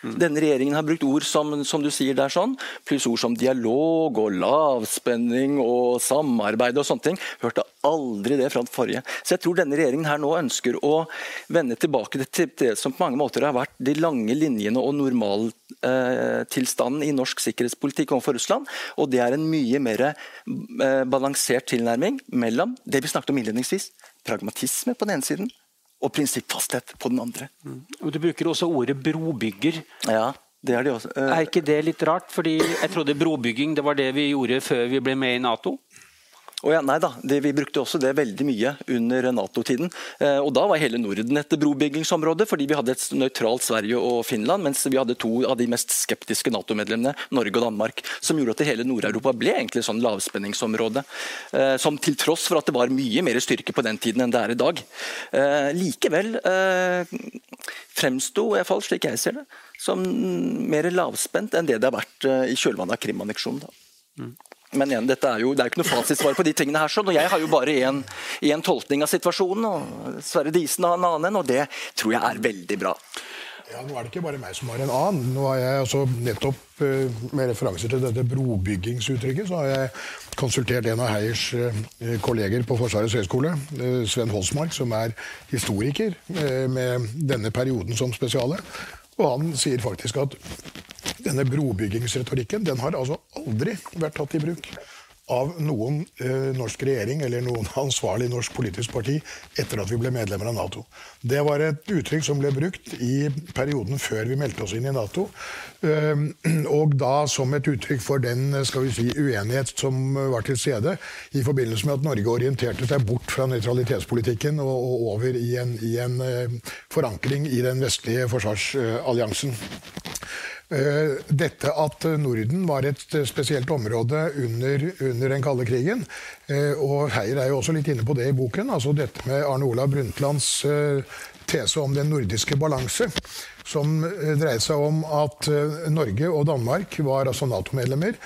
Mm. Denne regjeringen har brukt ord som, som du sier der sånn, pluss ord som dialog og lavspenning og samarbeid og sånne ting. Hørte aldri det fra den forrige. Så jeg tror denne regjeringen her nå ønsker å vende tilbake til det som på mange måter har vært de lange linjene og normaltilstanden eh, i norsk sikkerhetspolitikk overfor Russland. Og det er en mye mer eh, balansert tilnærming mellom det vi snakket om innledningsvis, pragmatisme på den ene siden og prinsippfasthet på den andre. Mm. Du bruker også ordet brobygger. Ja, det Er det også. Uh, er ikke det litt rart? Fordi jeg trodde brobygging det var det vi gjorde før vi ble med i Nato? Oh ja, nei da, det, Vi brukte også det veldig mye under Nato-tiden. Eh, og Da var hele Norden et brobyggingsområde, fordi vi hadde et nøytralt Sverige og Finland, mens vi hadde to av de mest skeptiske Nato-medlemmene, Norge og Danmark, som gjorde at hele Nord-Europa ble egentlig sånn lavspenningsområde. Eh, som til tross for at det var mye mer styrke på den tiden enn det er i dag. Eh, likevel eh, fremsto, i hvert fall slik jeg ser det, som mer lavspent enn det det har vært eh, i kjølvannet av Krim-anneksjonen. Mm. Men igjen, dette er jo, det er ikke noe fasitsvar på de tingene her. sånn, og Jeg har jo bare én tolkning av situasjonen, og Sverre Disen har en annen, og det tror jeg er veldig bra. Ja, Nå er det ikke bare meg som har en annen. Nå har jeg altså nettopp eh, Med referanse til dette brobyggingsuttrykket så har jeg konsultert en av Heiers eh, kolleger på Forsvarets høgskole, eh, Sven Holsmark, som er historiker med denne perioden som spesiale. Og han sier faktisk at denne brobyggingsretorikken den har altså aldri vært tatt i bruk av noen eh, norsk regjering eller noen ansvarlig norsk politisk parti etter at vi ble medlemmer av Nato. Det var et uttrykk som ble brukt i perioden før vi meldte oss inn i Nato. Eh, og da som et uttrykk for den skal vi si, uenighet som var til stede i forbindelse med at Norge orienterte seg bort fra nøytralitetspolitikken og, og over i en, i en eh, forankring i den vestlige forsvarsalliansen. Eh, dette at Norden var et spesielt område under, under den kalde krigen. Eh, og Heier er jo også litt inne på det i boken. altså Dette med Arne Olav Brundtlands eh, tese om den nordiske balanse. Som dreide seg om at Norge og Danmark var altså Nato-medlemmer.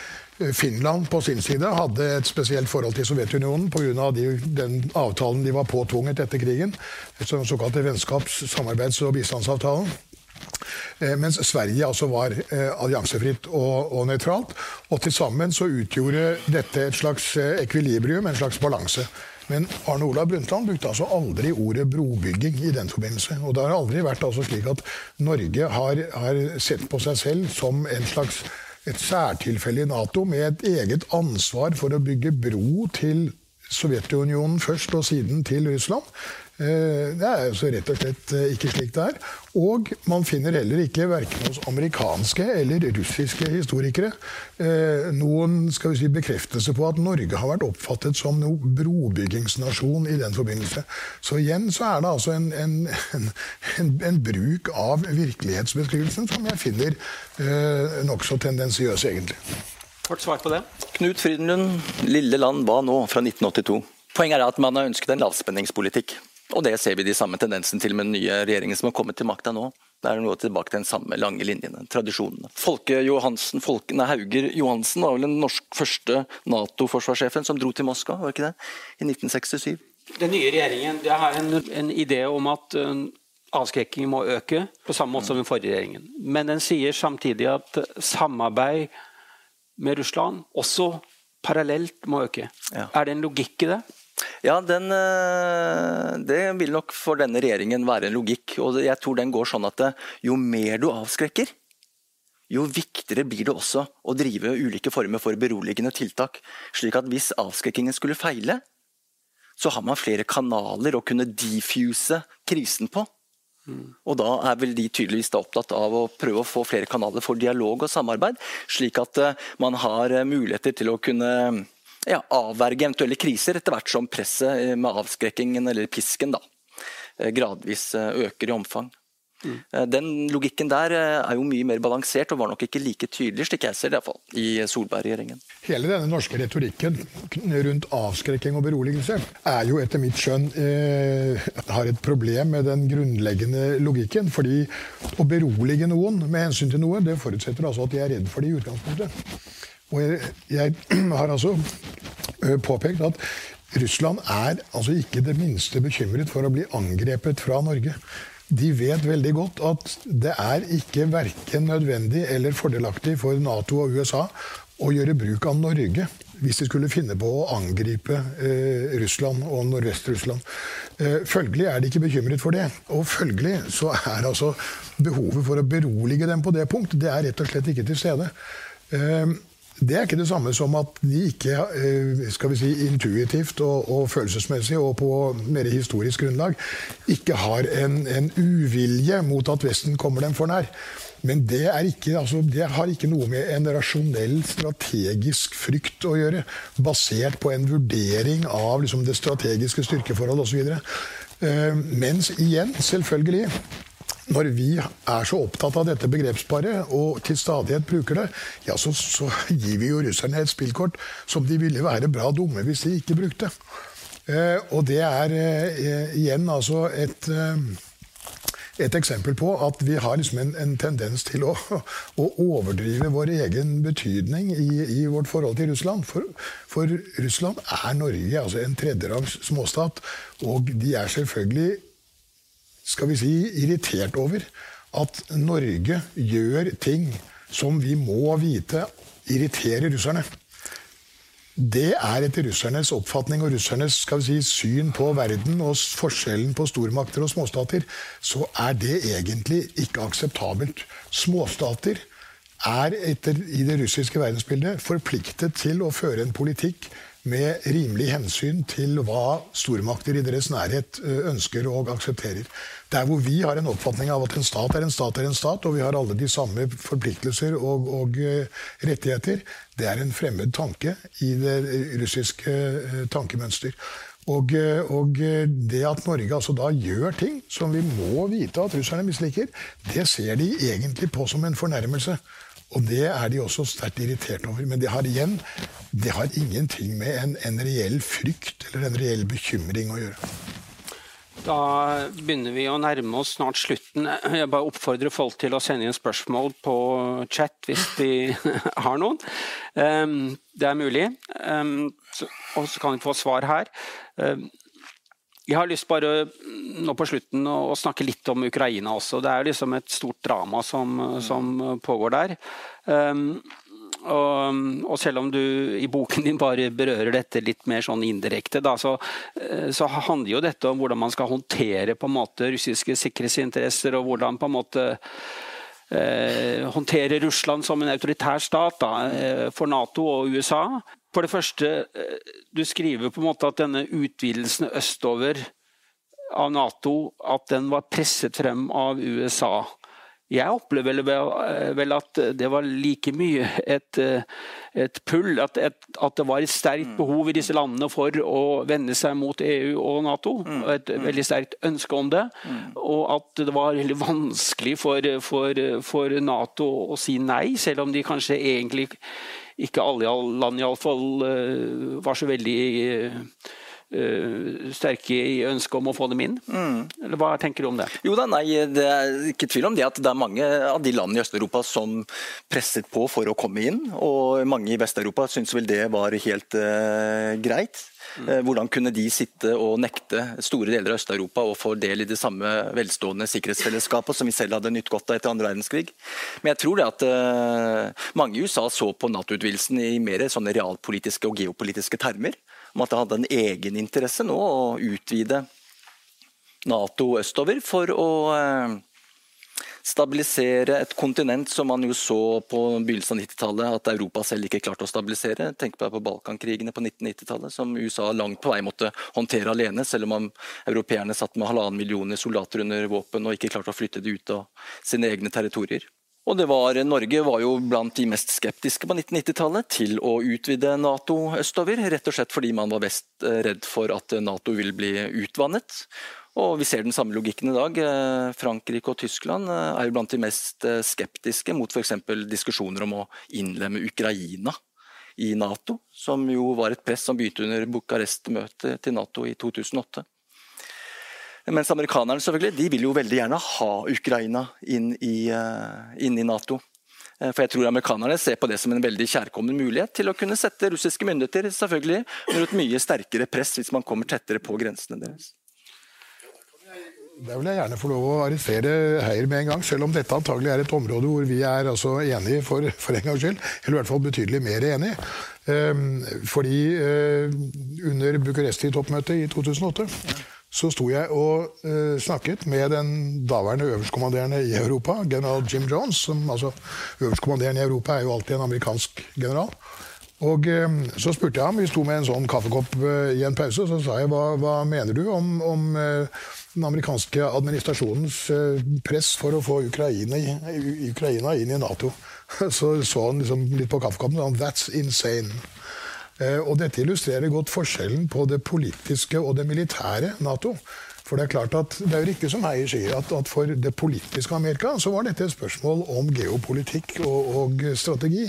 Finland på sin side hadde et spesielt forhold til Sovjetunionen pga. den avtalen de var påtvunget etter krigen. Den såkalte vennskaps-, samarbeids- og bistandsavtalen. Eh, mens Sverige altså var eh, alliansefritt og, og nøytralt. Og til sammen så utgjorde dette et slags eh, ekvilibrium, en slags balanse. Men Arne Olav Brundtland brukte altså aldri ordet brobygging i den forbindelse. Og det har aldri vært altså slik at Norge har, har sett på seg selv som en slags et særtilfelle i Nato med et eget ansvar for å bygge bro til Sovjetunionen først, og siden til Russland. Eh, det er jo så rett og slett eh, ikke slik det er. Og man finner heller ikke verken hos amerikanske eller russiske historikere eh, noen skal vi si, bekreftelse på at Norge har vært oppfattet som noen brobyggingsnasjon i den forbindelse. Så igjen så er det altså en, en, en, en bruk av virkelighetsbeskrivelsen som jeg finner eh, nokså tendensiøs, egentlig. Kort svar på det. Knut Frydenlund, Lille land, hva nå? Fra 1982. Poenget er at man har ønsket en lavspenningspolitikk. Og det ser vi de samme tendensen til med den nye regjeringen som har kommet til makta nå. Det er noe tilbake til den samme lange linjene, tradisjonene. Folke Johansen, Folke, nei, Hauger Johansen var vel den norsk, første Nato-forsvarssjefen som dro til Moskva, var ikke det? I 1967. Den nye regjeringen har en, en idé om at uh, avskrekking må øke, på samme måte som den forrige regjeringen. Men den sier samtidig at samarbeid med Russland også parallelt må øke. Ja. Er det en logikk i det? Ja, den, eh, det vil nok for denne regjeringen være en logikk. og Jeg tror den går sånn at eh, jo mer du avskrekker, jo viktigere blir det også å drive ulike former for beroligende tiltak. Slik at hvis avskrekkingen skulle feile, så har man flere kanaler å kunne diffuse krisen på. Mm. Og da er vel de tydeligvis opptatt av å prøve å få flere kanaler for dialog og samarbeid, slik at eh, man har muligheter til å kunne ja, avverge eventuelle kriser etter hvert som presset eh, med avskrekkingen eller pisken da, eh, gradvis eh, øker i omfang. Mm. Den logikken der er jo mye mer balansert og var nok ikke like tydelig, slik jeg ser det iallfall, i Solberg-regjeringen. Hele denne norske retorikken rundt avskrekking og beroligelse er jo etter mitt skjønn eh, har et problem med den grunnleggende logikken. fordi å berolige noen med hensyn til noe, det forutsetter altså at de er redd for det i utgangspunktet. Og jeg, jeg har altså påpekt at Russland er altså ikke det minste bekymret for å bli angrepet fra Norge. De vet veldig godt at det er ikke verken nødvendig eller fordelaktig for Nato og USA å gjøre bruk av Norge hvis de skulle finne på å angripe eh, Russland og Nordvest-Russland. Eh, følgelig er de ikke bekymret for det. Og følgelig så er altså behovet for å berolige dem på det punkt, det er rett og slett ikke til stede. Eh, det er ikke det samme som at de ikke eh, skal vi si, intuitivt og, og følelsesmessig og på mer historisk grunnlag ikke har en, en, uvilje mot at Vesten kommer dem for nær. Men det, ikke, altså, det, har ikke noe med en rasjonell, strategisk frykt å gjøre. Basert på en vurdering av liksom, det strategiske styrkeforholdet osv. Uh, mens igjen, selvfølgelig når vi er så opptatt av dette begrepsparet og til stadighet bruker det, ja, så, så, gir vi jo russerne et spillkort som de ville være bra dumme hvis de ikke brukte. Eh, og det er eh, igjen altså et, eh, et eksempel på at vi har liksom en, en tendens til å, å, overdrive vår egen betydning i, i, vårt forhold til Russland. For, for Russland er Norge, altså en tredjerangs småstat, og de er selvfølgelig skal vi si, irritert over at Norge gjør ting som vi må vite irriterer russerne. Det er etter russernes oppfatning og russernes skal vi si, syn på verden og forskjellen på stormakter og småstater, så er det egentlig ikke akseptabelt. Småstater er etter, i det russiske verdensbildet forpliktet til å føre en politikk med rimelig hensyn til hva stormakter i deres nærhet ønsker og aksepterer. Der hvor vi har en oppfatning av at en stat er en stat er en stat, og vi har alle de samme forpliktelser og, og rettigheter, det er en fremmed tanke i det russiske tankemønster. Og, og, det at Norge altså da gjør ting som vi må vite at russerne misliker, det ser de egentlig på som en fornærmelse. Og det er de også sterkt irritert over. Men det har igjen det har ingenting med en, en reell frykt eller en reell bekymring å gjøre. Da begynner vi å nærme oss snart slutten. Jeg bare oppfordrer folk til å sende inn spørsmål på chat hvis de har noen. Ehm, det er mulig. Ehm, og så kan vi få svar her. Jeg har lyst bare nå på slutten å snakke litt om Ukraina også. Det er liksom et stort drama som, som pågår der. Um, og, og, selv om du i boken din bare berører dette litt mer sånn indirekte, da, så, eh, så, handler jo dette om hvordan man skal håndtere på en måte russiske sikkerhetsinteresser, og hvordan på en måte eh, håndtere Russland som en autoritær stat da, eh, for Nato og USA. For det første, eh, du skriver på en måte at denne utvidelsen østover av Nato at den var presset frem av USA. Jeg opplever vel at det var like mye et, et pull, at, et, at, det var et sterkt mm. behov i disse landene for å vende seg mot EU og Nato. og Et mm. veldig sterkt ønske om det. Og at det var veldig vanskelig for, for, for Nato å si nei, selv om de kanskje egentlig ikke alle land iallfall eh, var så veldig eh, sterke i ønsket om å få dem inn? Mm. Eller hva tenker du om det? Jo da, nei, Det er ikke tvil om det at det er mange av de landene i Øst-Europa som presset på for å komme inn. Og mange i Vest-Europa syns vel det var helt uh, greit. Mm. Hvordan kunne de sitte og nekte store deler av Øst-Europa å få del i det samme velstående sikkerhetsfellesskapet som vi selv hadde nytt godt av etter andre verdenskrig? Men jeg tror det at uh, mange i USA så på Nato-utvidelsen i mer sånne realpolitiske og geopolitiske termer. Om at det hadde en egeninteresse nå å utvide Nato østover for å uh, stabilisere et kontinent som man jo så på begynnelsen av 90-tallet at Europa selv ikke klarte å stabilisere. Tenk bare på Balkankrigene på 1990-tallet, som USA langt på vei måtte håndtere alene, selv om europeerne satt med halvannen millioner soldater under våpen og ikke klarte å flytte det ut av sine egne territorier. Og var, Norge var jo blant de mest skeptiske på 1990-tallet til å utvide Nato østover, rett og slett fordi man var best eh, redd for at Nato ville bli utvannet. Og Vi ser den samme logikken i dag. Eh, Frankrike og Tyskland eh, er jo blant de mest skeptiske mot f.eks. diskusjoner om å innlemme Ukraina i Nato, som jo var et press som begynte under Bucharest-møtet til Nato i 2008. Mens amerikanerne selvfølgelig, de vil jo veldig gjerne ha Ukraina inn i, inn i Nato. For jeg tror amerikanerne ser på det som en veldig kjærkommen mulighet til å kunne sette russiske myndigheter selvfølgelig under et mye sterkere press hvis man kommer tettere på grensene deres. Der vil jeg gjerne få lov å arrestere Heier med en gang, selv om dette antagelig er et område hvor vi er altså enige for, for en gangs skyld. Eller i hvert fall betydelig mer enige. Um, fordi under Bucuresti-toppmøtet i 2008 så sto jeg og uh, snakket med den daværende øverstkommanderende i Europa, general Jim Jones. som altså Øverstkommanderende i Europa er jo alltid en amerikansk general. Og uh, Så spurte jeg ham, vi sto med en sånn kaffekopp uh, i en pause, så sa jeg hva, hva mener du om, om den amerikanske administrasjonens press for å få Ukraina, Ukraina inn i Nato. Så så han liksom litt på kaffekoppen og sa 'that's insane'. Eh, og dette illustrerer godt forskjellen på det politiske og det militære Nato. For Det er klart at det er jo riktig som Heier sier, at, at, for det politiske Amerika så var dette et spørsmål om geopolitikk og, og strategi.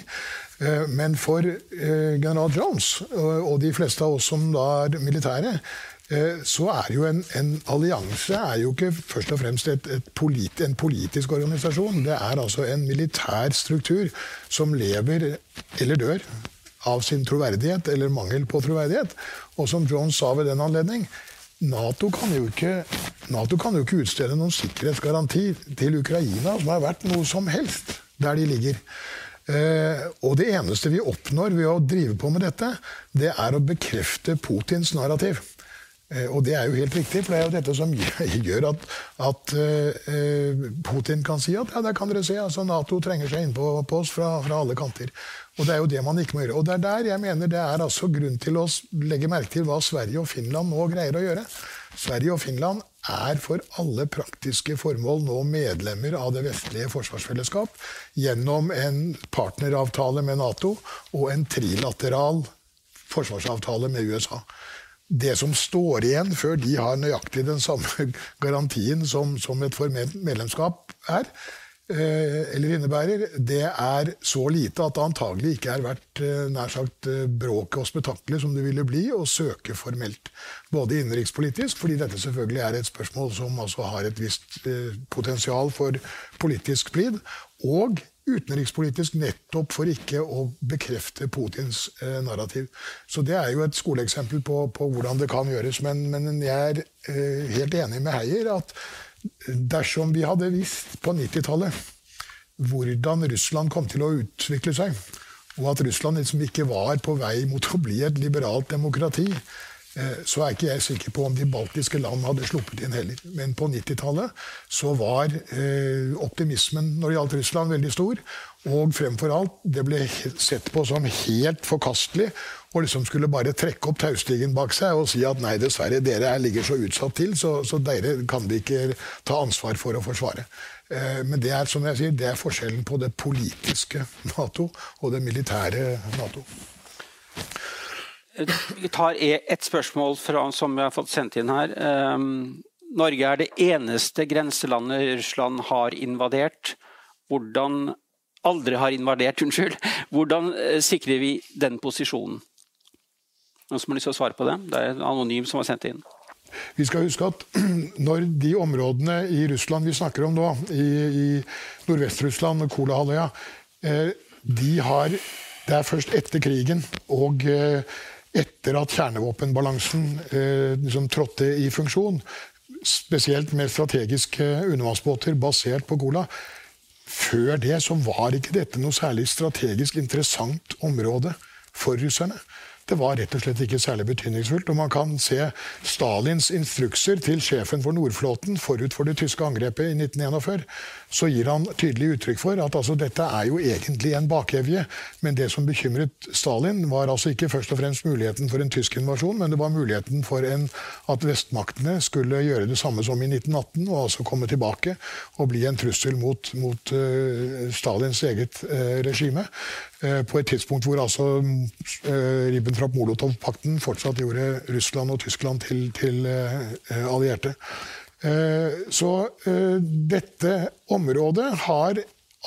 Eh, men for general Jones og de fleste av oss som da er militære, Eh, så er jo en, en, allianse er jo ikke først og fremst et, et polit, en politisk organisasjon. Det er altså en militær struktur som lever eller dør av sin troverdighet eller mangel på troverdighet. Og som John sa ved den anledning Nato kan jo ikke, NATO kan jo ikke utstede noen sikkerhetsgaranti til Ukraina som er verdt noe som helst der de ligger. Eh, og det eneste vi oppnår ved å drive på med dette, det er å bekrefte Putins narrativ. Eh, og det er jo helt riktig, for det er jo dette som gjør at, at eh, Putin kan si at ja, der kan dere se, altså Nato trenger seg innpå på oss fra, fra, alle kanter. Og det er jo det man ikke må gjøre. Og det er der jeg mener det er altså grunn til å legge merke til hva Sverige og Finland nå greier å gjøre. Sverige og Finland er for alle praktiske formål nå medlemmer av det vestlige forsvarsfellesskap gjennom en partneravtale med Nato og en trilateral forsvarsavtale med USA det som står igjen før de har nøyaktig den samme garantien som, som et formelt medlemskap er, eller innebærer, det er så lite at det antagelig ikke er verdt eh, nær sagt eh, bråket og spetakkelet som det ville bli å søke formelt. Både innenrikspolitisk, fordi dette selvfølgelig er et spørsmål som altså har et visst potensial for politisk splid, og utenrikspolitisk nettopp for ikke å bekrefte Putins eh, narrativ. Så det er jo et skoleeksempel på, på hvordan det kan gjøres. Men, men jeg er eh, helt enig med Heier at dersom vi hadde visst på 90-tallet hvordan Russland kom til å utvikle seg, og at Russland liksom ikke var på vei mot å bli et liberalt demokrati, så er ikke jeg sikker på om de baltiske land hadde sluppet inn heller. Men på 90-tallet så var eh, optimismen når det gjaldt Russland, veldig stor. Og fremfor alt, det ble sett på som helt forkastelig å liksom skulle bare trekke opp taustigen bak seg og si at nei, dessverre, dere ligger så utsatt til, så, så dere kan vi ikke ta ansvar for å forsvare. Eh, men det er som jeg sier, det er forskjellen på det politiske Nato og det militære Nato. Vi tar e- et spørsmål fra, som vi har fått sendt inn her. Um, Norge er det eneste grenselandet Russland har invadert. Hvordan Aldri har invadert, unnskyld. Hvordan uh, sikrer vi den posisjonen? Noen som har lyst til å svare på det? Det er en anonym som har sendt inn. Vi skal huske at når de områdene i Russland vi snakker om nå, i, i Nordvest-Russland og Kolahalvøya, eh, de har Det er først etter krigen og eh, etter at kjernevåpenbalansen eh, liksom trådte i funksjon, spesielt med strategiske undervannsbåter basert på Gola før det så var ikke dette noe særlig strategisk interessant område for russerne. Det var rett og slett ikke særlig betydningsfullt. Og man kan se Stalins instrukser til sjefen for Nordflåten forut for det tyske angrepet i 1941. Så gir han tydelig uttrykk for at altså, dette er jo egentlig en bakevje. Men det som bekymret Stalin, var altså ikke først og fremst muligheten for en tysk invasjon, men det var muligheten for en, at vestmaktene skulle gjøre det samme som i 1918, og altså komme tilbake og bli en trussel mot, mot uh, Stalins eget uh, regime. Uh, på et tidspunkt hvor altså Ribbentrop-Molotov-pakten fortsatt gjorde Russland og Tyskland til, til allierte. Så dette området har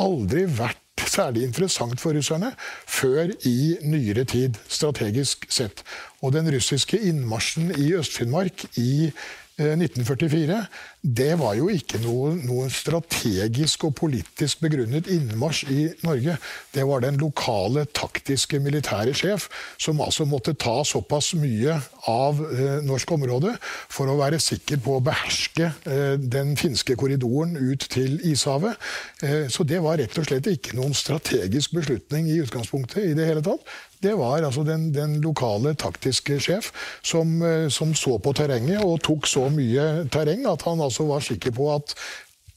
aldri vært særlig interessant for russerne før i nyere tid, strategisk sett. Og den russiske innmarsjen i Øst-Finnmark i 1944, eh, det var jo ikke noe, noe, strategisk og politisk begrunnet innmarsj i Norge. Det var den lokale taktiske militære sjef som altså måtte ta såpass mye av eh, norsk område for å være sikker på å beherske eh, den finske korridoren ut til Ishavet. Eh, så det var rett og slett ikke noen strategisk beslutning i utgangspunktet i det hele tatt. Det var altså den, den lokale taktiske sjef som, eh, som, så på terrenget og tok så mye terreng at han altså var sikker på at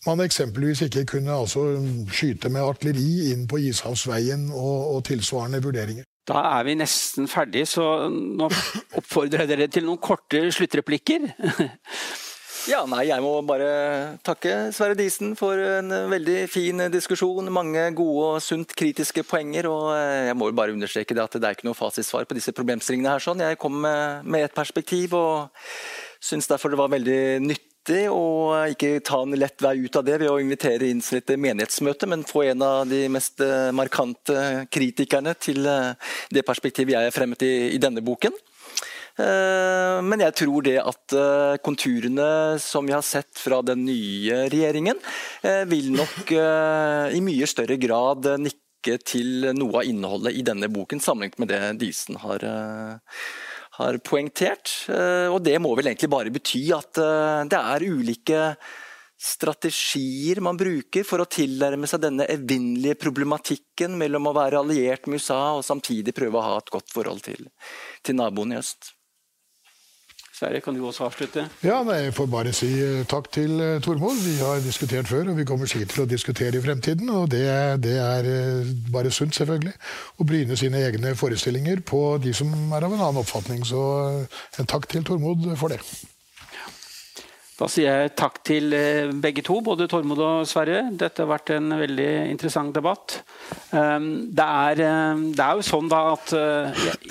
man eksempelvis ikke kunne altså skyte med artilleri inn på Ishavsveien og, og tilsvarende vurderinger. Da er vi nesten ferdig, så nå oppfordrer jeg dere til noen korte sluttreplikker. Ja, nei, Jeg må bare takke Sverre Disen for en veldig fin diskusjon. Mange gode og sunt kritiske poenger. og eh, Jeg må bare understreke det at det er ikke noe fasitsvar på disse problemstillingene. her. sånn. Jeg kom med, med et perspektiv og syns derfor det var veldig nyttig å ikke ta en lett vei ut av det ved å invitere inn til et menighetsmøte, men få en av de mest eh, markante kritikerne til eh, det perspektivet jeg har fremmet i, i denne boken. Eh, men jeg tror det at eh, konturene som vi har sett fra den nye regjeringen, eh, vil nok i mye større grad nikke til noe av innholdet i denne boken, sammenlignet med det Disen har, har poengtert. Og det må vel egentlig bare bety at det er ulike strategier man bruker for å tilnærme seg denne evinnelige problematikken mellom å være alliert med USA og samtidig prøve å ha et godt forhold til, til naboen i øst. Sverre, kan du også avslutte? Ja, nei, Jeg får bare si eh, takk til uh, Tormod. Vi har diskutert før, og vi kommer sikkert til å diskutere i fremtiden. Og det, det er uh, bare sunt, selvfølgelig. Å bryne sine egne forestillinger på de som er av en annen oppfatning. Så en takk til Tormod for det. Da sier jeg takk til begge to, både Tormod og Sverre. Dette har vært en veldig interessant debatt. Det er, det er jo sånn da at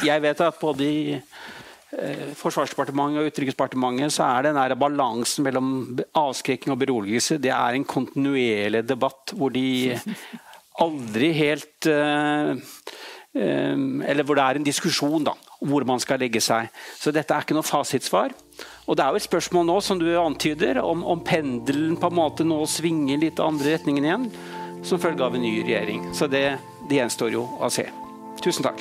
jeg vet at både i Eh, Forsvarsdepartementet og Utenriksdepartementet så er den der balansen mellom avskrekking og beroligelse det er en kontinuerlig debatt hvor de aldri helt uh, um, Eller hvor det er en diskusjon da, hvor man skal legge seg. Så dette er ikke noe fasitsvar. Og det er jo et spørsmål nå, som du antyder, om, om pendelen på en måte nå svinger litt andre retningen igjen som følge av en ny regjering. Så det, det gjenstår jo å se. Tusen takk.